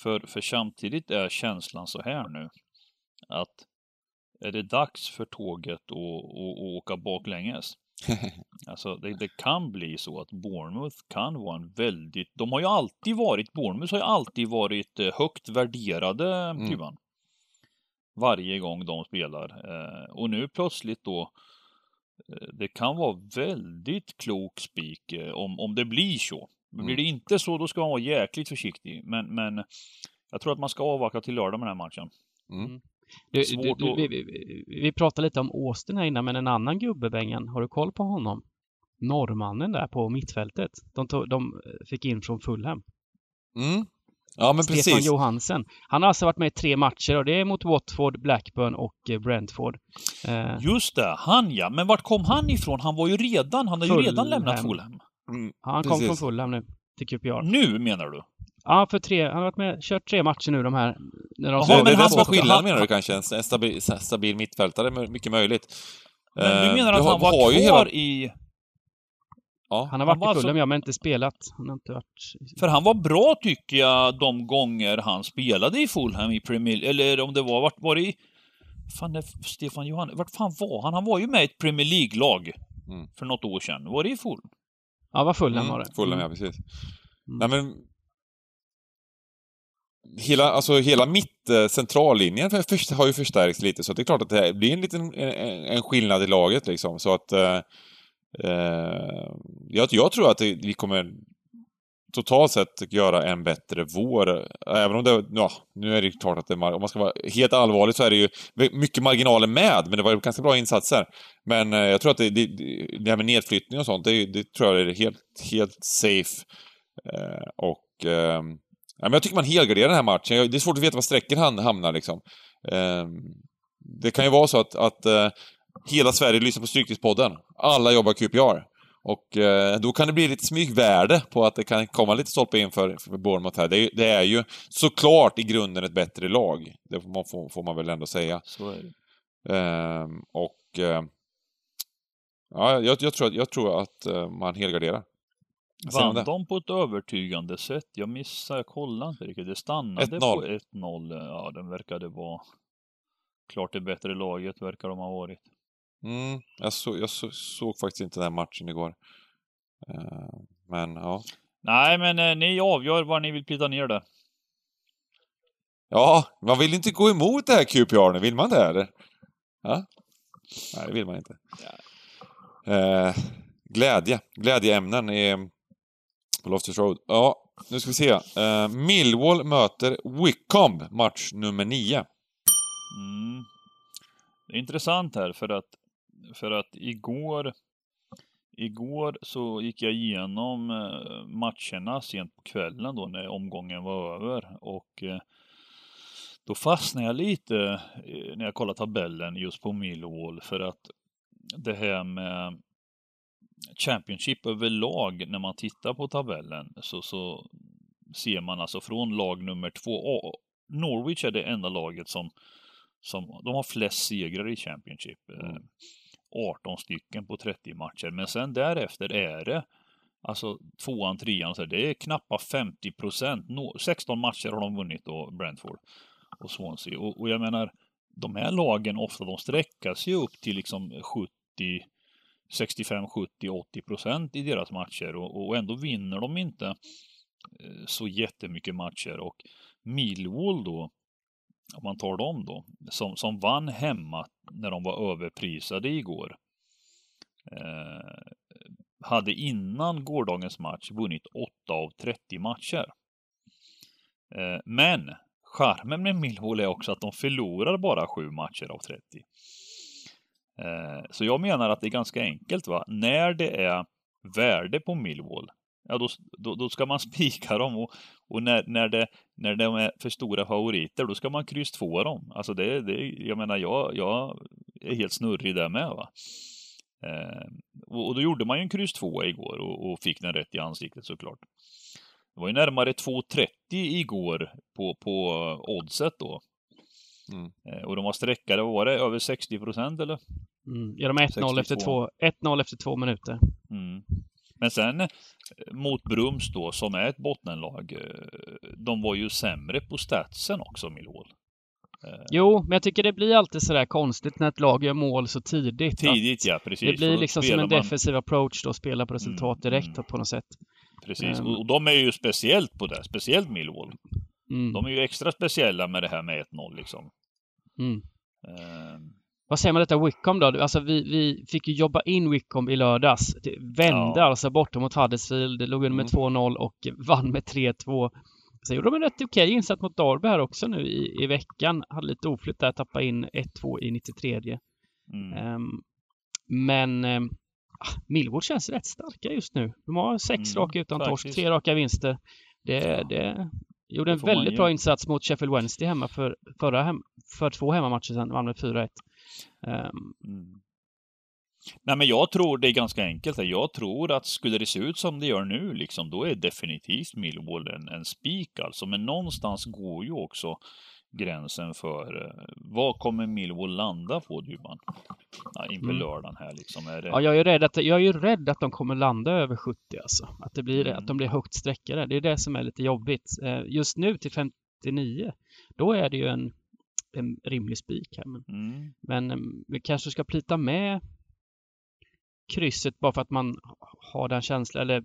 För, för samtidigt är känslan så här nu att är det dags för tåget att, att, att åka baklänges? Alltså det, det kan bli så att Bournemouth kan vara en väldigt, de har ju alltid varit, Bournemouth har ju alltid varit eh, högt värderade, Mm. Kuban. Varje gång de spelar. Eh, och nu plötsligt då, eh, det kan vara väldigt klok spik om, om det blir så. Men Blir det Mm. inte så, då ska man vara jäkligt försiktig. Men, men jag tror att man ska avvakta till lördag med den här matchen. Du, du, du, vi, vi, pratade lite om Austin här innan, men en annan gubbe, Bengan, har du koll på honom? Norrmannen där på mittfältet. De, tog, de fick in från Fulham. Mm. Ja, men Stefan precis. Johansen. Han har alltså varit med i tre matcher och det är mot Watford, Blackburn och eh, Brentford. Eh, Just det, han ja. Men vart kom han ifrån? Han var ju redan, han har ju redan lämnat Fulham. Mm. han kom precis. från Fulham nu till QPR. Nu menar du? Ja, för tre, han har varit med, kört tre matcher nu de här. När de det, sa- det är men det han som var var- skillnaden han- menar du kanske? En stabil, stabil mittfältare, men mycket möjligt. Men Eh, du menar du att har- han var har kvar ju hela- i... Ja. Han har han varit var i alltså- Fulham, ja, men inte spelat. Han har inte varit... För han var bra tycker jag de gånger han spelade i Fulham i Premier Eller om det var, vart var det i... Fan, det, Stefan Johan, vart fan var han? Han var ju med i ett Premier League-lag Mm. för något år sedan. Var det i Fulham? Ja, vad Fulham var Mm, det. Fulham, ja Mm. precis. Mm. Nej men... Hela, alltså hela mitt eh, centrallinjen har ju förstärkts lite, så det är klart att det här blir en liten en, skillnad i laget liksom. Så att... Eh, eh, jag, jag tror att det, vi kommer totalt sett göra en bättre vår. Även om det, ja, nu är det klart att det, om man ska vara helt allvarlig så är det ju mycket marginaler med, men det var ju ganska bra insatser. Men eh, jag tror att det, det, det här med nedflyttning och sånt, det, det tror jag är helt, helt safe. Eh, och... Ehm, Ja, men jag tycker man helgarderar den här matchen. Det är svårt att veta var strecken han- hamnar liksom. Eh, det kan ju vara så att, att eh, hela Sverige lyssnar på Stryktipspodden. Alla jobbar QPR. Och eh, då kan det bli lite smygvärde på att det kan komma lite stolpe in för, för Bournemouth här. Det är, ju- det är ju såklart i grunden ett bättre lag. Det får man, får, får man väl ändå säga. Ehm, och... Eh, ja, jag, jag, tror, att- jag tror att man helgarderar. Vad säger du om Vann det? de på ett övertygande sätt? Jag missade, jag kollade inte riktigt. Det stannade 1-0. på 1-0. Ja, den verkade vara klart det bättre laget, verkar de ha varit. Mm, jag, så, jag så, såg faktiskt inte den matchen igår. Eh, men ja. Nej, men eh, ni avgör var ni vill plita ner det. Ja, man vill inte gå emot det här QPR nu, vill man det eller? Ja? Nej, det vill man inte. Eh, glädje, glädjeämnen är på Loftus Road. Ja, nu ska vi se. Uh, Millwall möter Wickham, match nummer 9. Mm. Det är intressant här för att, för att igår, igår så gick jag igenom eh, matcherna sent på kvällen då när omgången var över och eh, då fastnade jag lite när jag kollade tabellen just på Millwall för att det här med Championship överlag, när man tittar på tabellen, så, så ser man alltså från lag nummer två. Norwich är det enda laget som, som de har flest segrar i Championship. Mm. 18 stycken på 30 matcher. Men sen därefter är det Alltså tvåan, trean, så det är knappt 50 procent. 16 matcher har de vunnit då, Brentford och Swansea. Och, och jag menar, de här lagen ofta de sträcker sig upp till liksom 70 65, 70, 80 procent i deras matcher och, och, ändå vinner de inte eh, så jättemycket matcher och Millwall då, om man tar dem då, som, som vann hemma när de var överprisade igår. Eh, hade innan gårdagens match vunnit 8 av 30 matcher. Eh, men charmen med Millwall är också att de förlorar bara 7 matcher av 30. Eh, så jag menar att det är ganska enkelt. va. När det är värde på Millwall, ja då, då, då ska man spika dem. Och, och, när, när, det, när de är för stora favoriter, då ska man kryss två dem. Alltså det, det jag menar, jag, jag är helt snurrig där med. va. Eh, och, då gjorde man ju en kryss två igår och, och, fick den rätt i ansiktet såklart. Det var ju närmare 2,30 igår på, på oddset då. Mm. Eh, och de var sträckade, vad var det, över 60 procent eller? Mm. Ja, de är 1-0 efter, två, 1-0 efter två minuter. Mm. Men sen eh, mot Brums då, som är ett bottenlag, de var ju sämre på statsen också, Millwall. Eh, jo, men jag tycker det blir alltid sådär konstigt när ett lag gör mål så tidigt. Tidigt, ja precis. Det blir liksom som en defensiv approach då, spela på resultat mm, direkt mm. på något sätt. Precis, um, och de är ju speciellt på det, speciellt Millwall. Mm. De är ju extra speciella med det här med 1-0 liksom. Mm. Um, vad säger man detta Wickham då? Alltså vi, vi fick ju jobba in Wickham i lördags. Det vände ja. alltså borta mot Huddersfield, låg under med mm. 2-0 och vann med 3-2. Sen gjorde de en rätt okej insats mot Darby här också nu i, i veckan. Hade lite oflytt där, tappade in 1-2 i 93. Mm. Um, men um, Millwall känns rätt starka just nu. De har sex mm, raka utan torsk, tre raka vinster. Det, ja. det gjorde en väldigt bra insats mot Sheffield Wednesday hemma för, förra hem, för två hemmamatcher sedan. Vann med 4-1. Um, mm. Nej, men jag tror det är ganska enkelt. Jag tror att skulle det se ut som det gör nu, liksom, då är definitivt Millwall en, en spik alltså. Men någonstans går ju också gränsen för eh, vad kommer Millwall landa på Dybban? Ja, inför mm. lördagen här liksom. Är det... Ja, jag är, rädd att, jag är ju rädd att de kommer landa över 70 alltså. Att, det blir, mm. att de blir högt sträckade. Det är det som är lite jobbigt. Eh, just nu till 59, då är det ju en, en rimlig spik här. Men, mm. men eh, vi kanske ska plita med krysset bara för att man har den känslan, eller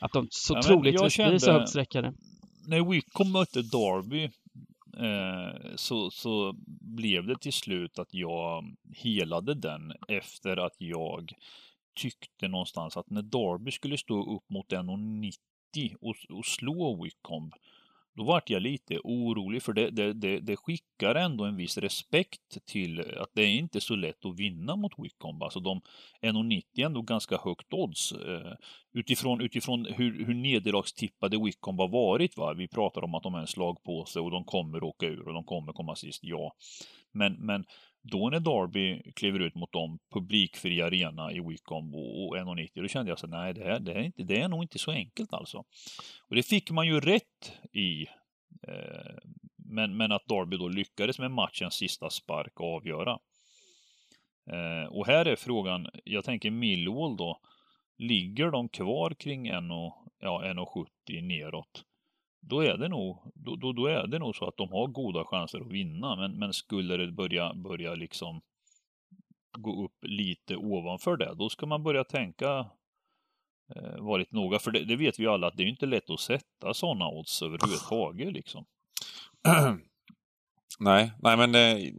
att de så ja, troligtvis blir så högt sträckade. När Wickham mötte Derby Eh, så, så blev det till slut att jag helade den efter att jag tyckte någonstans att när Derby skulle stå upp mot 1,90 och, och slå Wickham då vart jag lite orolig för det, det, det, det, skickar ändå en viss respekt till att det är inte så lätt att vinna mot Wickham. Alltså de 1,90 är ändå ganska högt odds eh, utifrån, utifrån hur, hur nederlagstippade Wickham har varit. Va? Vi pratar om att de är en slag på sig och de kommer åka ur och de kommer komma sist, ja. Men, men då när Derby kliver ut mot dem, publikfri arena i Wickham och 1,90, då kände jag så nej, det, här, det, är inte, det är nog inte så enkelt alltså. Och det fick man ju rätt i. Eh, men, men att Derby då lyckades med matchens sista spark avgöra. Eh, och här är frågan, jag tänker Millwall då, ligger de kvar kring 1,70 ja, neråt? Då är det nog, då, då, då, är det nog så att de har goda chanser att vinna. Men, men skulle det börja, börja liksom gå upp lite ovanför det, då ska man börja tänka eh, varit lite noga. För det, det, vet vi ju alla att det är inte lätt att sätta sådana odds överhuvudtaget liksom. nej, nej men eh,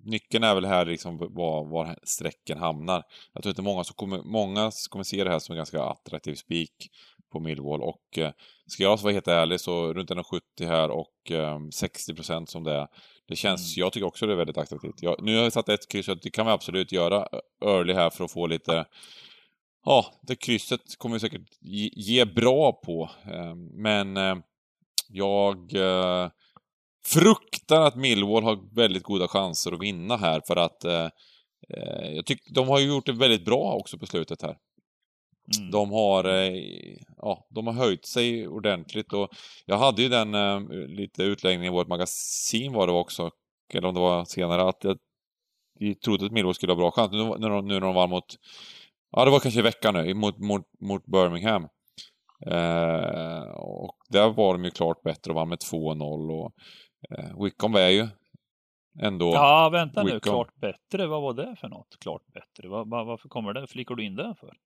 nyckeln är väl här liksom var, var strecken hamnar. Jag tror inte många, som kommer, många kommer se det här som en ganska attraktiv spik på Millwall och eh, ska jag vara helt ärlig så runt 1,70 här och eh, 60% som det är. Det känns, mm. jag tycker också det är väldigt attraktivt. Jag, nu har jag satt ett kryss, det kan vi absolut göra early här för att få lite Ja, det krysset kommer vi säkert ge, ge bra på. Eh, men eh, jag eh, fruktar att Millwall har väldigt goda chanser att vinna här för att eh, jag tycker de har ju gjort det väldigt bra också på slutet här. Mm. De har, eh, ja, de har höjt sig ordentligt och jag hade ju den eh, lite utläggningen i vårt magasin var det också, eller om det var senare, att jag, trodde att Millwall skulle ha bra chans. Nu när de, nu när de vann mot, ja det var kanske i veckan nu, mot, mot, mot Birmingham. Eh, och där var de ju klart bättre och vann med 2-0 och eh, Wickham är ju ändå... Ja, vänta nu. Wickham. Klart bättre. Vad var det för något? Klart bättre. Var, var, varför kommer det? Flickar du in det för?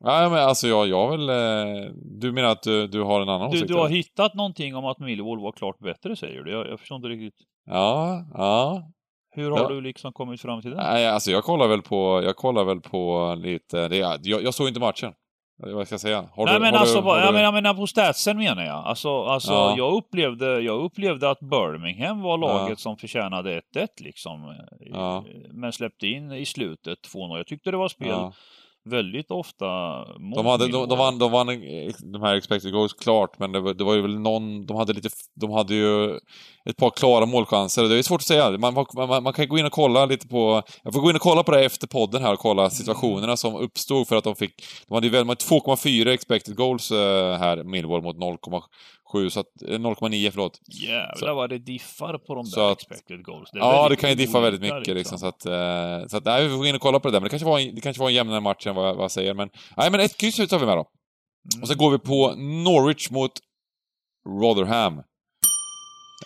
Nej men alltså jag, jag vill... Eh, du menar att du, du har en annan Du, åsikt? du har eller? hittat någonting om att Millwall var klart bättre, säger du? Jag, jag förstår inte riktigt. Ja, ja. Hur har Ja. du liksom kommit fram till det? Nej, alltså jag kollar väl på, jag kollar väl på lite, det, jag, jag såg inte matchen. Vad ska jag säga? Har Nej du, men har alltså, du, har jag, du... menar, jag menar på statsen menar jag. Alltså, alltså Ja. jag, upplevde, jag upplevde att Birmingham var laget Ja. som förtjänade 1-1 liksom. eh, Ja. Men släppte in i slutet 2-0. Jag tyckte det var spel. Väldigt ofta De, hade, de, de, vann, de vann de här expected goals klart, men det var, det var ju väl någon, de hade lite, de hade ju ett par klara målchanser. Det är svårt att säga. Man, man, man kan gå in och kolla lite på, jag får gå in och kolla på det efter podden här och kolla situationerna som uppstod för att de fick, de hade ju väl med 2,4 expected goals eh, här, Millwall mot 0,7, så att, eh, 0,9 förlåt. Jävlar Så- vad det diffar på de så där att- expected goals. är Ja, det kan ju diffa väldigt mycket liksom. Så att, eh, så att nej, vi får gå in och kolla på det där. Men det kanske var, en- det kanske var en jämnare match än vad, jag- vad jag säger. Men, nej, men ett kryss tar vi med då. Mm. Och så går vi på Norwich mot Rotherham. Eh,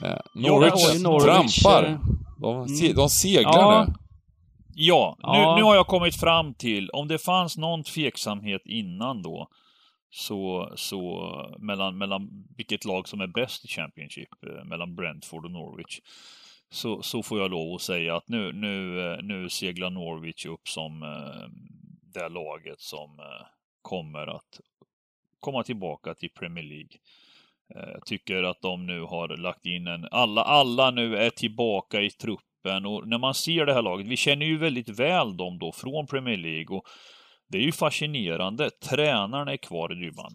Ja, Norwich, det Norwich, trampar. eh, De, se, de seglar Ja. nu. Ja, Ja. Nu, nu har jag kommit fram till, om det fanns någon tveksamhet innan då, så, så mellan, mellan vilket lag som är bäst i Championship, eh, mellan Brentford och Norwich, så, så får jag lov att säga att nu, nu, eh, nu seglar Norwich upp som eh, det laget som kommer att komma tillbaka till Premier League. Jag tycker att de nu har lagt in en... Alla, alla nu är tillbaka i truppen och när man ser det här laget, vi känner ju väldigt väl dem då från Premier League och det är ju fascinerande. Tränarna är kvar i ribban.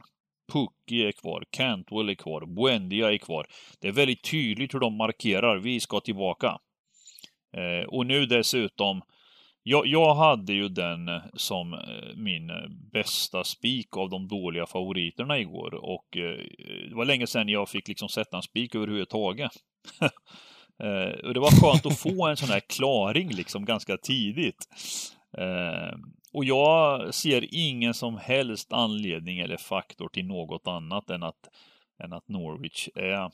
Pucky är kvar, Cantwell är kvar, Buendia är kvar. Det är väldigt tydligt hur de markerar, vi ska tillbaka. Eh, och nu dessutom, jag, jag hade ju den som eh, min bästa spik av de dåliga favoriterna igår och eh, det var länge sedan jag fick liksom sätta en spik överhuvudtaget. eh, och det var skönt att få en sån här klaring liksom ganska tidigt. Eh, och jag ser ingen som helst anledning eller faktor till något annat än att, än att Norwich är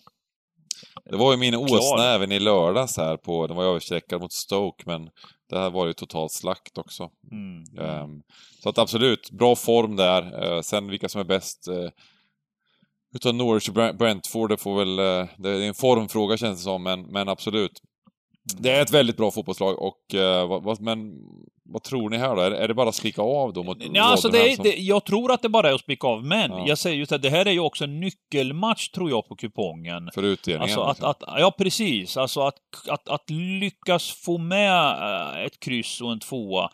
Det var ju min åsna även i lördags här på, den var ju överstreckad mot Stoke, men det här var ju totalt slakt också. mm, Ehm, så att absolut, bra form där. Eh, sen vilka som är bäst uh, utav Norwich och Brent- Brentford, det får väl... eh, det är en formfråga känns det som, men, men absolut. Det är ett väldigt bra fotbollslag och... eh, vad, men vad tror ni här då? Är, är det bara att spika av då mot Nej, alltså det, är- som- det, jag tror att det bara är att spika av, men Ja. jag säger ju att det här är ju också en nyckelmatch, tror jag, på kupongen. För utdelningen? Alltså att, liksom. att, ja precis, alltså att, att, att lyckas få med eh, ett kryss och en tvåa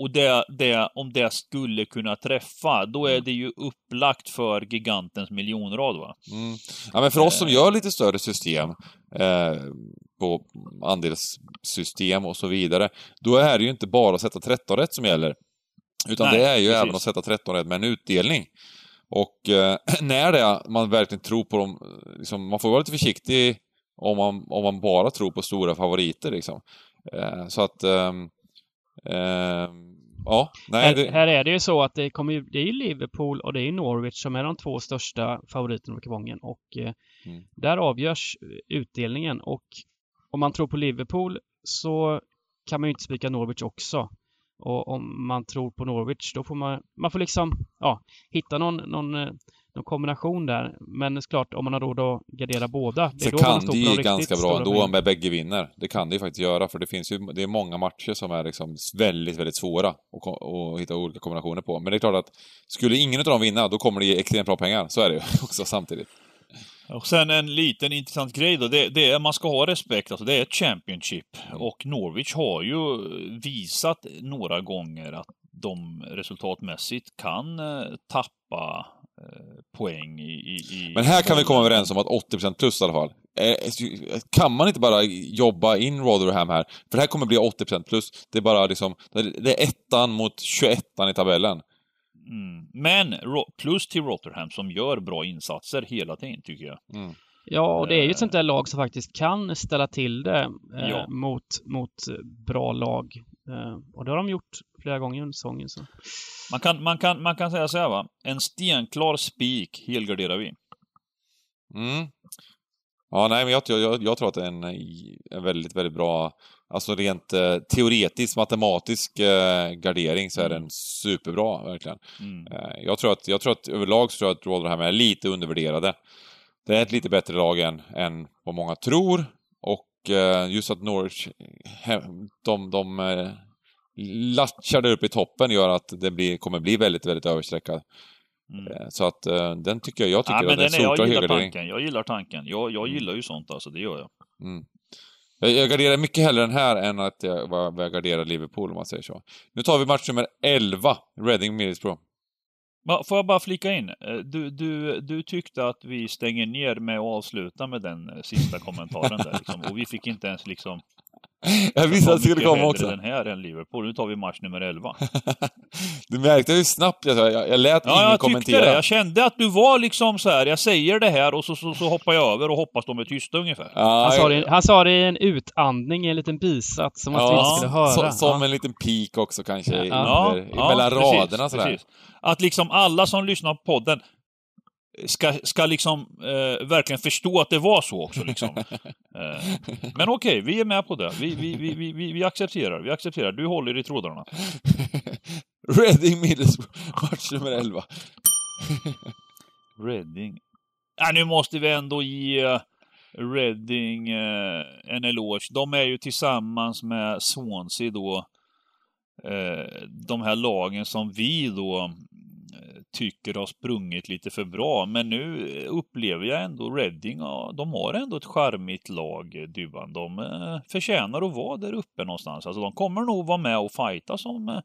och det, det, om det skulle kunna träffa, då är Mm. det ju upplagt för gigantens miljonrad va? Mm. Ja, men för oss som Eh. gör lite större system eh, på andelssystem och så vidare, då är det ju inte bara att sätta 13 rätt som gäller. Utan Nej, det är ju precis. även att sätta 13 rätt med en utdelning. Och eh, när det är, man verkligen tror på dem, liksom, man får vara lite försiktig om man, om man bara tror på stora favoriter liksom. Eh, så att, ehm, ja, nej här, det, här är det ju så att det, kommer det är Liverpool och det är Norwich som är de två största favoriterna på kupongen och eh, Mm. där avgörs eh, utdelningen och om man tror på Liverpool så kan man ju inte spika Norwich också. Och om man tror på Norwich då får man, man får liksom, ja, hitta någon, någon, eh, någon kombination där. Men såklart, om man har råd att gardera båda, det är Så då kan det ju ganska bra ändå om bägge vinner. Det kan det ju faktiskt göra, för det finns ju, det är många matcher som är liksom väldigt, väldigt svåra att, att hitta olika kombinationer på. Men det är klart att skulle ingen av dem vinna, då kommer det ge extremt bra pengar. Så är det ju också samtidigt. Och sen en liten intressant grej då, det, det är, man ska ha respekt, alltså det är ett Championship. Och Norwich har ju visat några gånger att de resultatmässigt kan eh, tappa poäng i, i, i... Men här kan vi komma överens om att 80% plus i alla fall. Eh, Kan man inte bara jobba in Rotherham här? För det här kommer bli 80% plus. Det är bara liksom, det är ettan mot 21 i tabellen. Mm. Men plus till Rotherham som gör bra insatser hela tiden tycker jag. Mm. Ja, och det är ju ett sånt där lag som faktiskt kan ställa till det eh, Ja. mot, mot bra lag. Eh, och det har de gjort flera gånger under säsongen. Så. Man kan, man, kan, man kan säga så här va. En stenklar spik helgarderar vi. Mm. Ja, nej, men jag, jag, jag tror att det är en, en väldigt, väldigt bra, alltså rent eh, teoretisk, matematisk eh, gardering så är den superbra, verkligen. Mm. Eh, jag, tror att, jag tror att överlag så tror jag att Rotherham är lite undervärderade. Det är ett lite bättre lag än, än vad många tror. Och eh, just att Norwich, he- de, de eh, latchar där uppe i toppen gör att det blir, kommer bli väldigt, väldigt överstreckad. Mm. Eh, Så att eh, den tycker jag, jag tycker Ja, att det är den är, jag gillar tanken. Jag gillar tanken. Jag, jag gillar ju sånt alltså, det gör jag. Mm. Jag, jag garderar mycket hellre den här än att jag, vad jag garderar Liverpool om man säger så. Nu tar vi match nummer 11, Reading Middlesbrough. Får jag bara flika in? Eh, Du, du, du tyckte att vi stänger ner med att avsluta med den sista kommentaren där liksom. Och vi fick inte ens liksom... Jag visste att det skulle komma också. den här än Liverpool. Nu tar vi match nummer 11. Du märkte hur snabbt jag sa, jag, jag lät Ja, ingen jag tyckte kommentera. det. Jag kände att du var liksom så här. jag säger det här och så, så, så hoppar jag över och hoppas de är tysta ungefär. Ja, Han, sa det, han sa det i en utandning en liten bisats som man inte ja, skulle höra. som, som ja. en liten pik också kanske, Ja. under, mellan precis, raderna sådär. precis. Att liksom alla som lyssnar på podden ska, ska liksom eh, verkligen förstå att det var så också. Liksom. eh, men okej, vi är med på det. Vi, vi, vi, vi, vi, accepterar. Vi accepterar. Du håller i trådarna. Reading Middlesbrough, match nummer 11. Reading. Äh, nu måste vi ändå ge Reading eh, en eloge. De är ju tillsammans med Swansea då eh, de här lagen som vi då tycker har sprungit lite för bra. Men nu upplever jag ändå Reading, ja, de har ändå ett charmigt lag, Dybban. De eh, förtjänar att vara där uppe någonstans. Alltså de kommer nog vara med och fighta som eh,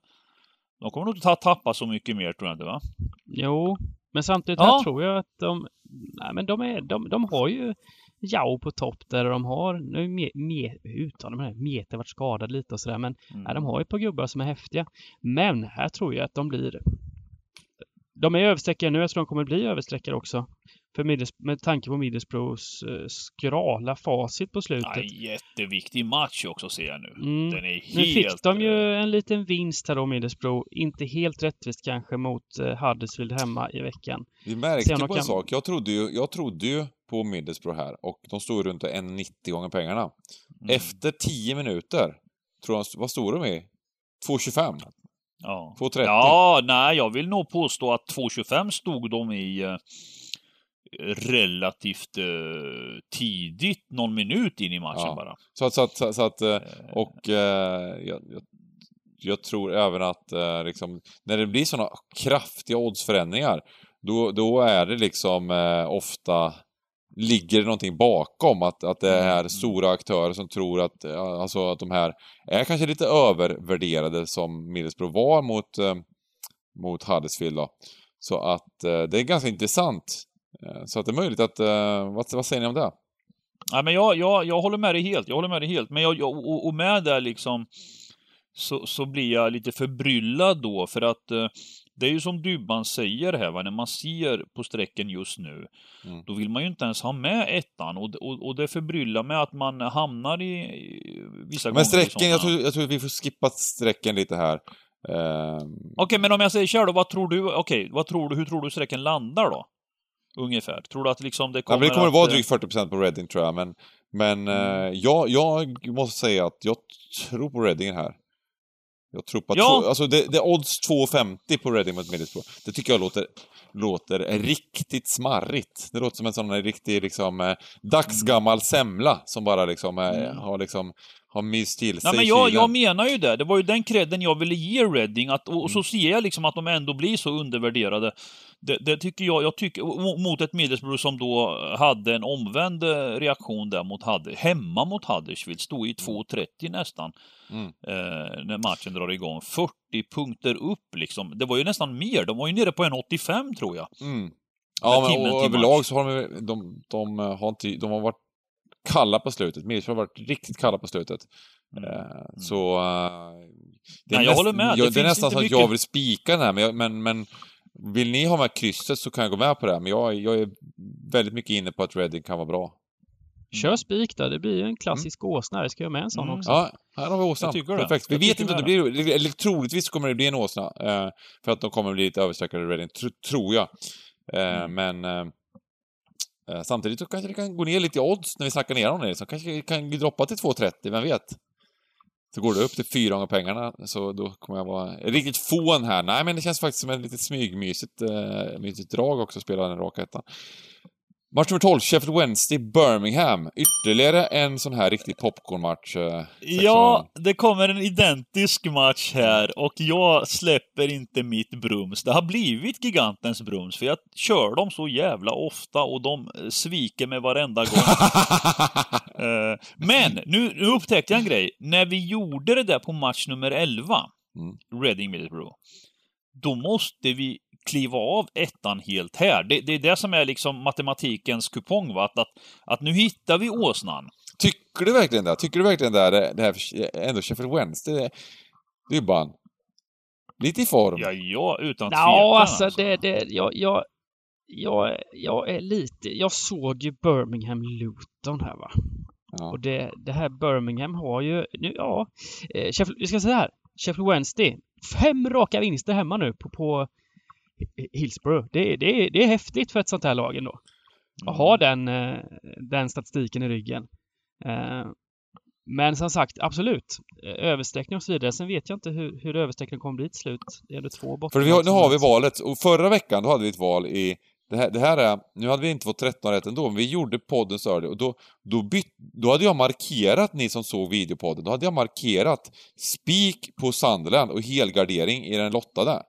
de kommer nog inte ta- tappa så mycket mer tror jag inte va? Jo, men samtidigt Ja. här tror jag att de... Nej, men de, är, de, de har ju Jao på topp där de har... Nu är me, uttalar man det? Mete varit skadad lite och sådär, men Mm. nej, de har ju ett par gubbar som är häftiga. Men här tror jag att de blir... De är överstreckade nu, jag tror de kommer bli överstreckade också. För Middles, med tanke på Middlesbroughs eh, skrala facit på slutet. Ja, jätteviktig match också ser jag nu. Mm. Den är helt... Nu fick de ju en liten vinst här då, Middlesbrough. Inte helt rättvist kanske mot eh, Huddersfield hemma i veckan. Vi märkte på en kan- sak, jag trodde, ju, jag trodde ju på Middlesbrough här och de stod runt 1,90 gånger pengarna. Mm. Efter 10 minuter, tror jag, vad stod de i? 2,25? Ja. 2,30? ja, nej, jag vill nog påstå att 2.25 stod de i eh, relativt eh, tidigt, någon minut in i matchen Ja. bara. Så att, så att, så att, så att eh, Eh, och eh, jag, jag, jag tror även att liksom, när det blir sådana kraftiga oddsförändringar, då, då är det liksom ofta ligger det någonting bakom att, att det är Mm. stora aktörer som tror att, ja, alltså att de här är kanske lite övervärderade som Middlesbrough var mot, eh, mot Huddersfield då. Så att eh, det är ganska intressant. Eh, så att det är möjligt att, eh, vad, vad säger ni om det? Ja, men jag, jag, jag håller med dig helt. Jag håller med dig helt. Men jag, jag, och, och med det liksom så, så blir jag lite förbryllad då för att eh, det är ju som Dybban säger här, va? när man ser på strecken just nu, Mm. då vill man ju inte ens ha med ettan och, och, och det förbryllar mig att man hamnar i, i vissa gånger Men i strecken, jag tror, jag tror att vi får skippa strecken lite här. Ehm, Okej, men om jag säger kör då, vad tror du, okej, vad tror du, hur tror du strecken landar då? Ungefär. Tror du att liksom det ja, kommer men det kommer att vara eh, drygt 40% på Reading tror jag, men, men Mm. eh, jag, jag måste säga att jag tror på Reading här. Jag tror på Ja. två, alltså det, det är odds 2,50 på Reading mot Middlesbrough. Det tycker jag låter, låter riktigt smarrigt. Det låter som en sån här riktig liksom eh, dagsgammal semla som bara liksom eh, Mm. har liksom har myst till sig Nej, men jag, jag menar ju det. Det var ju den credden jag ville ge Reading. Att, och, och Mm. så ser jag liksom att de ändå blir så undervärderade. Det, det tycker jag, jag tycker, mo- mot ett Middlesbrough som då hade en omvänd eh, reaktion där mot Huddersfield, hemma mot Huddersfield, stod i 2.30 nästan, Mm. eh, när matchen drar igång. 40 punkter upp liksom. Det var ju nästan mer, de var ju nere på 1.85 tror jag. Mm. Ja, men, och överlag så har de, de, de, eh, har inte, de har varit kalla på slutet. Middlesbrough har varit riktigt kalla på slutet. Eh, Så... eh, det är Nej, jag näst- håller med. Det det är nästan så att mycket- jag vill spika den här, men, men, men Vill ni ha med krysset så kan jag gå med på det, men jag, jag är väldigt mycket inne på att Reading kan vara bra. Kör spik då, det blir ju en klassisk åsna. Det ska jag med en sån Mm. också. Ja, här har vi åsnan. Perfekt. Vi Jag vet inte om det blir, eller troligtvis kommer det bli en åsna. Eh, för att de kommer bli lite överstreckade Reading, tr tror jag. Eh, Mm. Men eh, eh, samtidigt så kanske det kan gå ner lite i odds när vi snackar ner om det. Så kanske det kan droppa till 2,30, vem vet? Så går det upp till fyra gånger pengarna, så då kommer jag vara riktigt fån här. Nej, men det känns faktiskt som ett litet smygmysigt eh, mysigt drag också att spela den raka ettan. Match nummer 12, Sheffield Wednesday, Birmingham. Ytterligare en sån här riktig popcornmatch. Eh, Ja, det kommer en identisk match här och jag släpper inte mitt brums. Det har blivit gigantens brums för jag kör dem så jävla ofta och de eh, sviker mig varenda gång. Eh, Men nu, nu upptäckte jag en grej. När vi gjorde det där på match nummer 11, Mm. Reading Middlesbrough, då måste vi kliva av ettan helt här. Det, det är det som är liksom matematikens kupong, va? Att, att, att nu hittar vi åsnan. Tycker du verkligen det? Tycker du verkligen det? Det här ändå Sheffield Wednesday, det, det är ju bara en, lite i form. Ja, ja, utan tvekan. Ja, alltså det, det, jag, jag, jag, jag är lite, jag såg ju Birmingham Luton här va. Ja. Och det, det här Birmingham har ju, nu, ja, eh, Sheffield, vi ska säga här, Sheffield Wednesday, fem raka vinster hemma nu på, på Hillsborough. Det, det, är- det är häftigt för ett sånt här lag ändå. Att ha den, eh, den statistiken i ryggen. Eh, Men som sagt, absolut. Eh, Översträckning och så vidare. Sen vet jag inte hur, hur översträckningen kommer bli till slut. Det är ändå två borta. För har, nu har vi valet, och förra veckan då hade vi ett val i... Det här, det här är... Nu hade vi inte fått 13 rätt ändå, men vi gjorde podden så och då, då, bytt, då hade jag markerat, ni som såg videopodden, då hade jag markerat spik på Sunderland och helgardering i den lottade.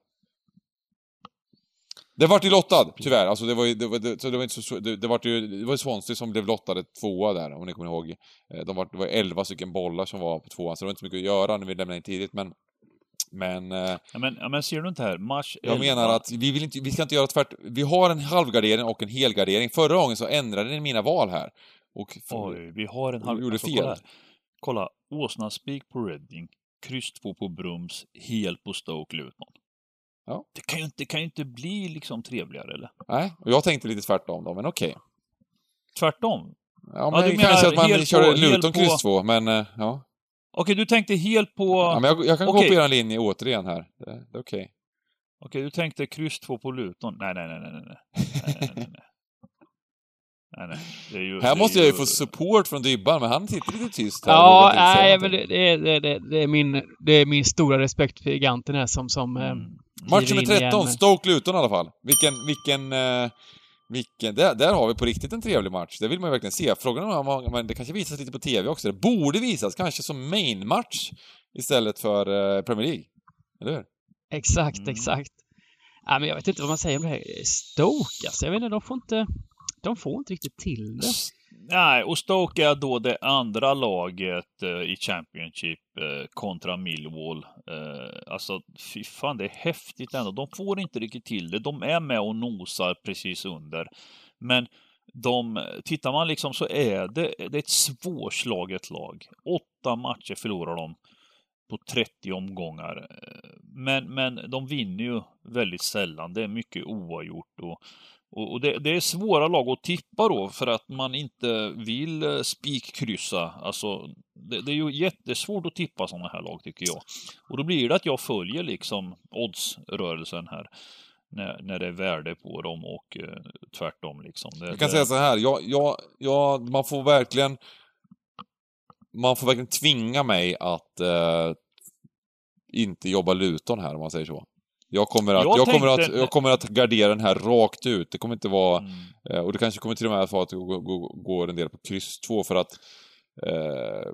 Det vart ju lottad, tyvärr. Alltså det var ju, det var, det, så det var inte så, det, det vart ju, det var Swansea som blev lottade tvåa där, om ni kommer ihåg. Eh, De var, det var 11 stycken bollar som var på tvåan, så det var inte så mycket att göra när vi lämnade in tidigt, men... Men... eh, Ja, men, ja, men ser du inte här? Match jag 11. menar att vi, vill inte, vi ska inte göra tvärt... Vi har en halvgardering och en helgardering. Förra gången så ändrade ni mina val här. Och Oj, vi har en halv... gjorde alltså, fel. Kolla, här. kolla. Åsnaspik på Reading, kryss 2 på Brums, hel på Stoke Luton. Ja. Det kan ju inte, det kan ju inte bli liksom trevligare, eller? Nej, och jag tänkte lite tvärtom då, men okej. Tvärtom. Ja, men du kanske menar att man helt kör på- Luton på- kryss 2, men eh, ja. Okej, du tänkte helt på... ja men jag, jag kan Okej. kopiera en linje återigen här. Det, det är okej. Okej, du tänkte kryss 2 på Luton. Nej, nej, nej, nej, nej. nej, nej, nej, nej. Nej, nej. Det är ju, Här det måste är jag ju få support från Dybban, men han sitter lite tyst här. Ja, nej, men det, det, det, det, är min, det är min stora respekt för giganten här som, som eh, Mm. Match nummer in igen 13, med- Stoke-Luton i alla fall. Vilken, vilken, eh, vilken, där, där har vi på riktigt en trevlig match. Det vill man ju verkligen se. Frågan är om man- men det kanske visas lite på TV också. Det borde visas, kanske som main-match istället för eh, Premier League. Eller hur? Exakt, Mm. exakt. Ja, men jag vet inte vad man säger om det här. Stoke alltså. Jag vet inte, de får inte... De får inte riktigt till det. Nej, och Stoke är då det andra laget eh, i Championship eh, kontra Millwall. Eh, alltså, fy fan, det är häftigt ändå. De får inte riktigt till det. De är med och nosar precis under. Men de, tittar man liksom så är det, det är ett svårslaget lag. Åtta matcher förlorar de på 30 omgångar. Eh, men, men de vinner ju väldigt sällan. Det är mycket oavgjort och och, det, det är svåra lag att tippa då för att man inte vill eh, spikkryssa. Alltså, det, det är ju jättesvårt att tippa sådana här lag tycker jag. Och då blir det att jag följer liksom oddsrörelsen här. När, när det är värde på dem och eh, tvärtom liksom. Det, Jag kan säga så här, jag, jag, jag, man får verkligen... Man får verkligen tvinga mig att eh, inte jobba Luton här, om man säger så. Jag kommer att, Jag jag kommer att, jag kommer att gardera den här rakt ut. Det kommer inte vara... Mm. Eh, och det kanske kommer till och med att vara att det går, en del på kryss 2 för att eh,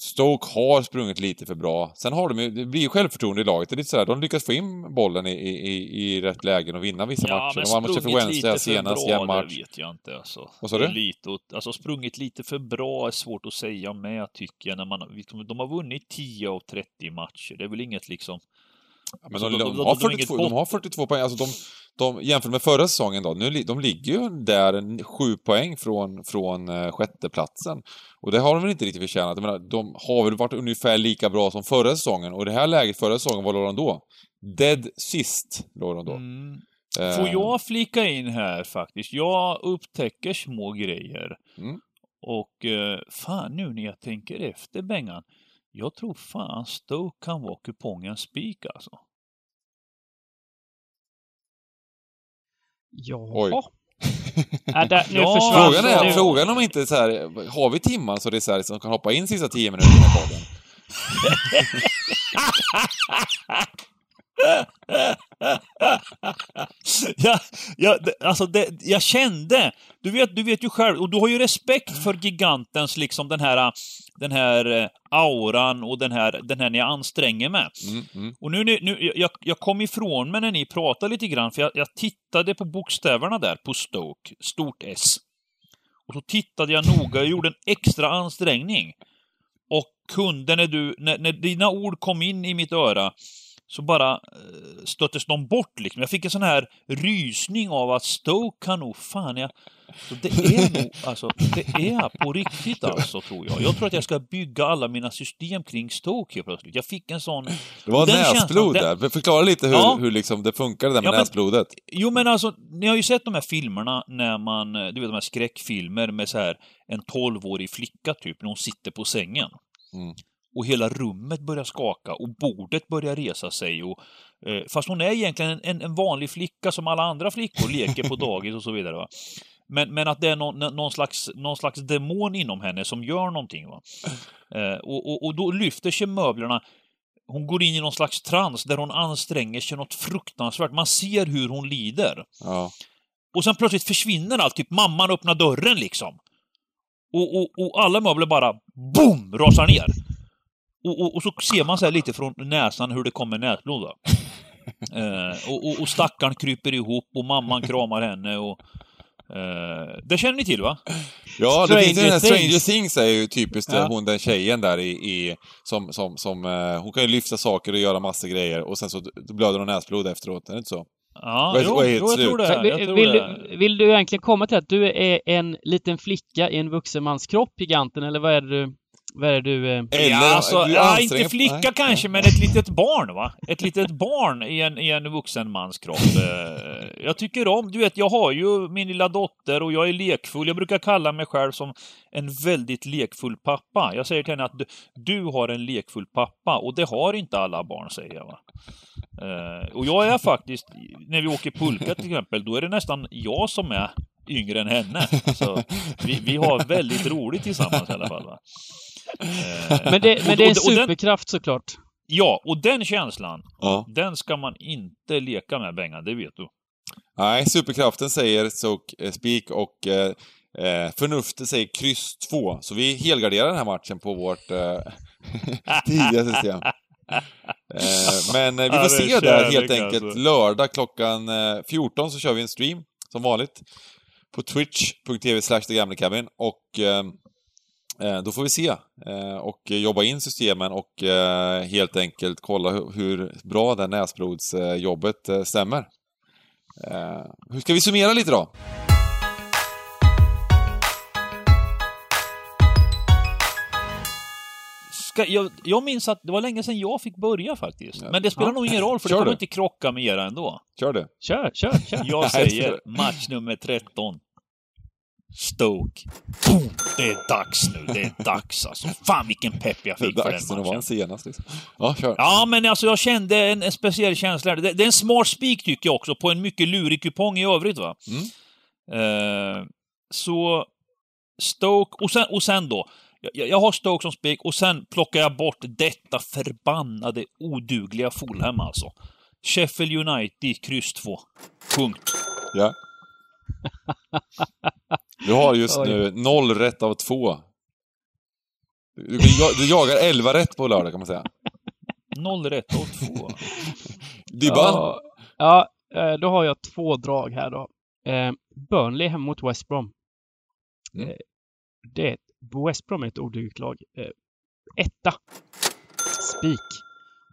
Stoke har sprungit lite för bra. Sen har de ju, det blir ju självförtroende i laget. Det är lite sådär, de lyckas få in bollen i, i, i rätt lägen och vinna vissa Ja, matcher. De vann mot Sheffield sprungit Wednesday lite för senast, bra, jämn match. det vet jag inte alltså. Vad sa du? Lite, alltså sprungit lite för bra är svårt att säga med tycker jag. När man, de har vunnit 10 av 30 matcher. Det är väl inget liksom... Ja, men de, de- de, de- har de har inget 42, de har 42 poäng, alltså de, de, jämfört med förra säsongen då, nu, de ligger ju där sju poäng från, från uh, sjätteplatsen. Och det har de väl inte riktigt förtjänat. Jag menar, de har väl varit ungefär lika bra som förra säsongen, och i det här läget förra säsongen, vad låg de då? Dead sist låg de då. Mm. Eh, Får jag flika in här faktiskt? Jag upptäcker små grejer. Mm. Och eh, fan nu när jag tänker efter Bengan. Jag tror fan Stoke kan vara kupongens spik alltså. Jaha. Oj. Äh, där, nu Ja. försvann Frågan är, nu. frågan om inte så här, har vi timmar så det är så här, som kan hoppa in sista tio minuterna i podden? ja, ja, det, alltså det, jag kände, du vet, du vet ju själv, och du har ju respekt för gigantens liksom den här, den här eh, auran och den här, den här jag anstränger mig. Mm, mm. Och nu, nu, jag, jag kom ifrån mig när ni pratade lite grann, för jag, jag tittade på bokstäverna där på Stoke, stort S. Och så tittade jag noga och gjorde en extra ansträngning. Och kunde, när du, när, när dina ord kom in i mitt öra, så bara eh, stöttes de bort liksom. Jag fick en sån här rysning av att Stoke kan nog fan jag... Så det är nog, alltså, det är på riktigt alltså, tror jag. Jag tror att jag ska bygga alla mina system kring Stoke helt plötsligt. Jag fick en sån... Det var näsblod känslan, där. Förklara lite hur, Ja. hur liksom det funkar det där med Ja, men- näsblodet. Jo men alltså, ni har ju sett de här filmerna när man, eh, du vet de här skräckfilmer med så här en 12-årig flicka typ, när hon sitter på sängen. Mm. Och hela rummet börjar skaka och bordet börjar resa sig och eh, Fast hon är egentligen en- en, en vanlig flicka som alla andra flickor, leker på dagis och så vidare. Va? Men, men att det är någon, någon, slags, någon slags demon inom henne som gör någonting. Va? Eh, och, och, och då lyfter sig möblerna hon går in i någon slags trans där hon anstränger sig något fruktansvärt. Man ser hur hon lider. Ja. Och sen plötsligt försvinner allt, typ mamman öppnar dörren liksom. Och, och, och alla möbler bara BOOM! rasar ner. Och, och, och så ser man så här lite från näsan hur det kommer näsblod. Eh, och, och, och stackaren kryper ihop och mamman kramar henne och... Eh, det känner ni till va? Ja, det finns ju den här Stranger Things. Är ju typiskt Ja. ja. hon den tjejen där i, i som, som, som eh, hon kan ju lyfta saker och göra massa grejer och sen så blöder hon näsblod efteråt, är det inte så? Ja, Vad jo, vad jo, jag tror det. Jag vill, tror vill, det. du, vill du egentligen komma till att du är en liten flicka i en vuxen mans kropp, giganten, eller vad är det du... Vad är det du... eh, Eller, ja, alltså, du ja, inte flicka Nej, kanske, men ett litet barn va? Ett litet barn i en, i en vuxen mans kropp. Eh, Jag tycker om, du vet, jag har ju min lilla dotter och jag är lekfull. Jag brukar kalla mig själv som en väldigt lekfull pappa. Jag säger till henne att du, du har en lekfull pappa och det har inte alla barn, säger jag. Va? Eh, Och jag är faktiskt, när vi åker pulka till exempel, då är det nästan jag som är yngre än henne. Så vi, vi har väldigt roligt tillsammans i alla fall. Va? Eh, Men det, men det är en superkraft såklart. Ja, och den känslan, Ja. den ska man inte leka med Bengan, det vet du. Nej, superkraften säger så, eh, spik och eh, eh, förnuftet säger kryss 2. Så vi helgarderar den här matchen på vårt eh, tidiga system. Eh, men vi får se där helt enkelt. alltså. Lördag klockan eh, 14 så kör vi en stream, som vanligt. På twitch.tv slash och då får vi se eh, och jobba in systemen och eh, helt enkelt kolla hur, bra det näsblodsjobbet eh, stämmer. Eh, hur ska vi summera lite då? Ska, jag, jag minns att det var länge sedan jag fick börja faktiskt. Men det spelar Ja. nog ingen roll, för Kör det kommer du. inte krocka med era ändå. Kör det. Kör, kör, kör. Jag säger match nummer 13. Stoke. Boom! Det är dags nu, det är dags alltså. Fan vilken pepp jag Det är fick för dags den när det var matchen. senast liksom. Ja, kör. Ja, men alltså jag kände en, en speciell känsla. Det, det är en smart spik tycker jag också, på en mycket lurig kupong i övrigt va. Mm. Eh, så Stoke, och sen, och sen då. Jag, jag har Stoke som spik och sen plockar jag bort detta förbannade odugliga Fulham alltså. Sheffield United, kryss 2. Punkt. Ja. Du har just nu noll rätt av två. Du, du, du jagar elva rätt på lördag kan man säga. Noll rätt och två. Dibban? Ja, ja, eh, då har jag två drag här då. Eh, Burnley hemma mot West Brom. Mm. Eh, det är ett, West Brom är ett odugligt lag. Etta. Spik.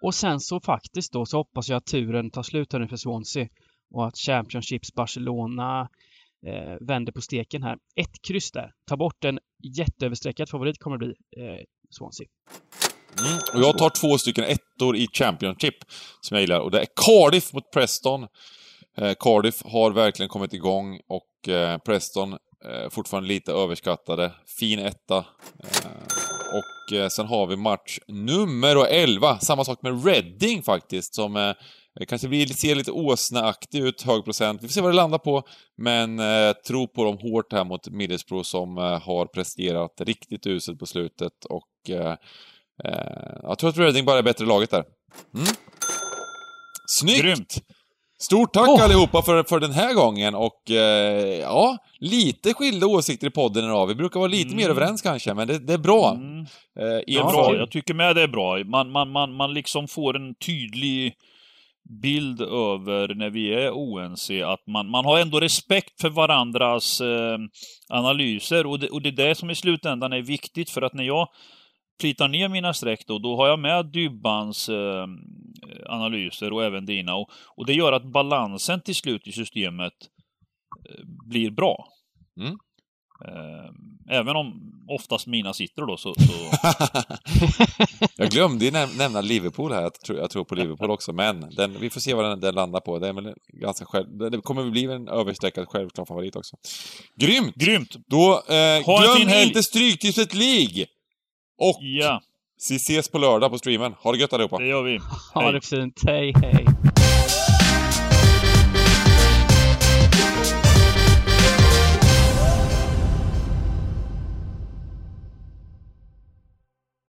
Och sen så faktiskt då så hoppas jag att turen tar slut här nu för Swansea och att Championships Barcelona eh, vänder på steken här. Ett kryss där. Ta bort en jätteöverstreckad favorit kommer det bli eh, Swansea. Mm. Och jag tar två stycken ettor i Championship som jag gillar. Och det är Cardiff mot Preston. Eh, Cardiff har verkligen kommit igång och eh, Preston eh, fortfarande lite överskattade. Fin etta. Eh, och eh, sen har vi match nummer 11. Samma sak med Reading faktiskt, som eh, kanske blir, ser lite åsneaktig ut, hög procent. Vi får se vad det landar på, men eh, tro på dem hårt här mot Middlesbrough som eh, har presterat riktigt uselt på slutet och eh, eh, jag tror att Reading bara är bättre laget där. Mm. Snyggt! Grymt! Stort tack Åh. allihopa för, för den här gången och eh, ja, lite skilda åsikter i podden idag. Vi brukar vara lite Mm. mer överens kanske, men det, det är bra. Mm. Eh, Det är bra. Jag tycker med det är bra. Man, man, man, man liksom får en tydlig bild över när vi är oense, att man, man har ändå respekt för varandras eh, analyser och det, och det är det som i slutändan är viktigt för att när jag plitar ner mina streck då, då har jag med Dybbans eh, analyser och även dina och, och det gör att balansen till slut i systemet eh, blir bra. Mm. Eh, även om oftast mina sitter då så, så jag glömde ju näm- nämna Liverpool här. Jag tror, jag tror på Liverpool också, men den, vi får se vad den, den landar på. Det, är väl ganska själv, det det kommer bli en överstreckad självklar favorit också. Grymt! Grymt! Då, eh, Ha glöm inte Stryktipset League! Och Ja, vi ses på lördag på streamen. Ha det gött allihopa! det gör vi. Ha Hej. det fint. Hej, hej.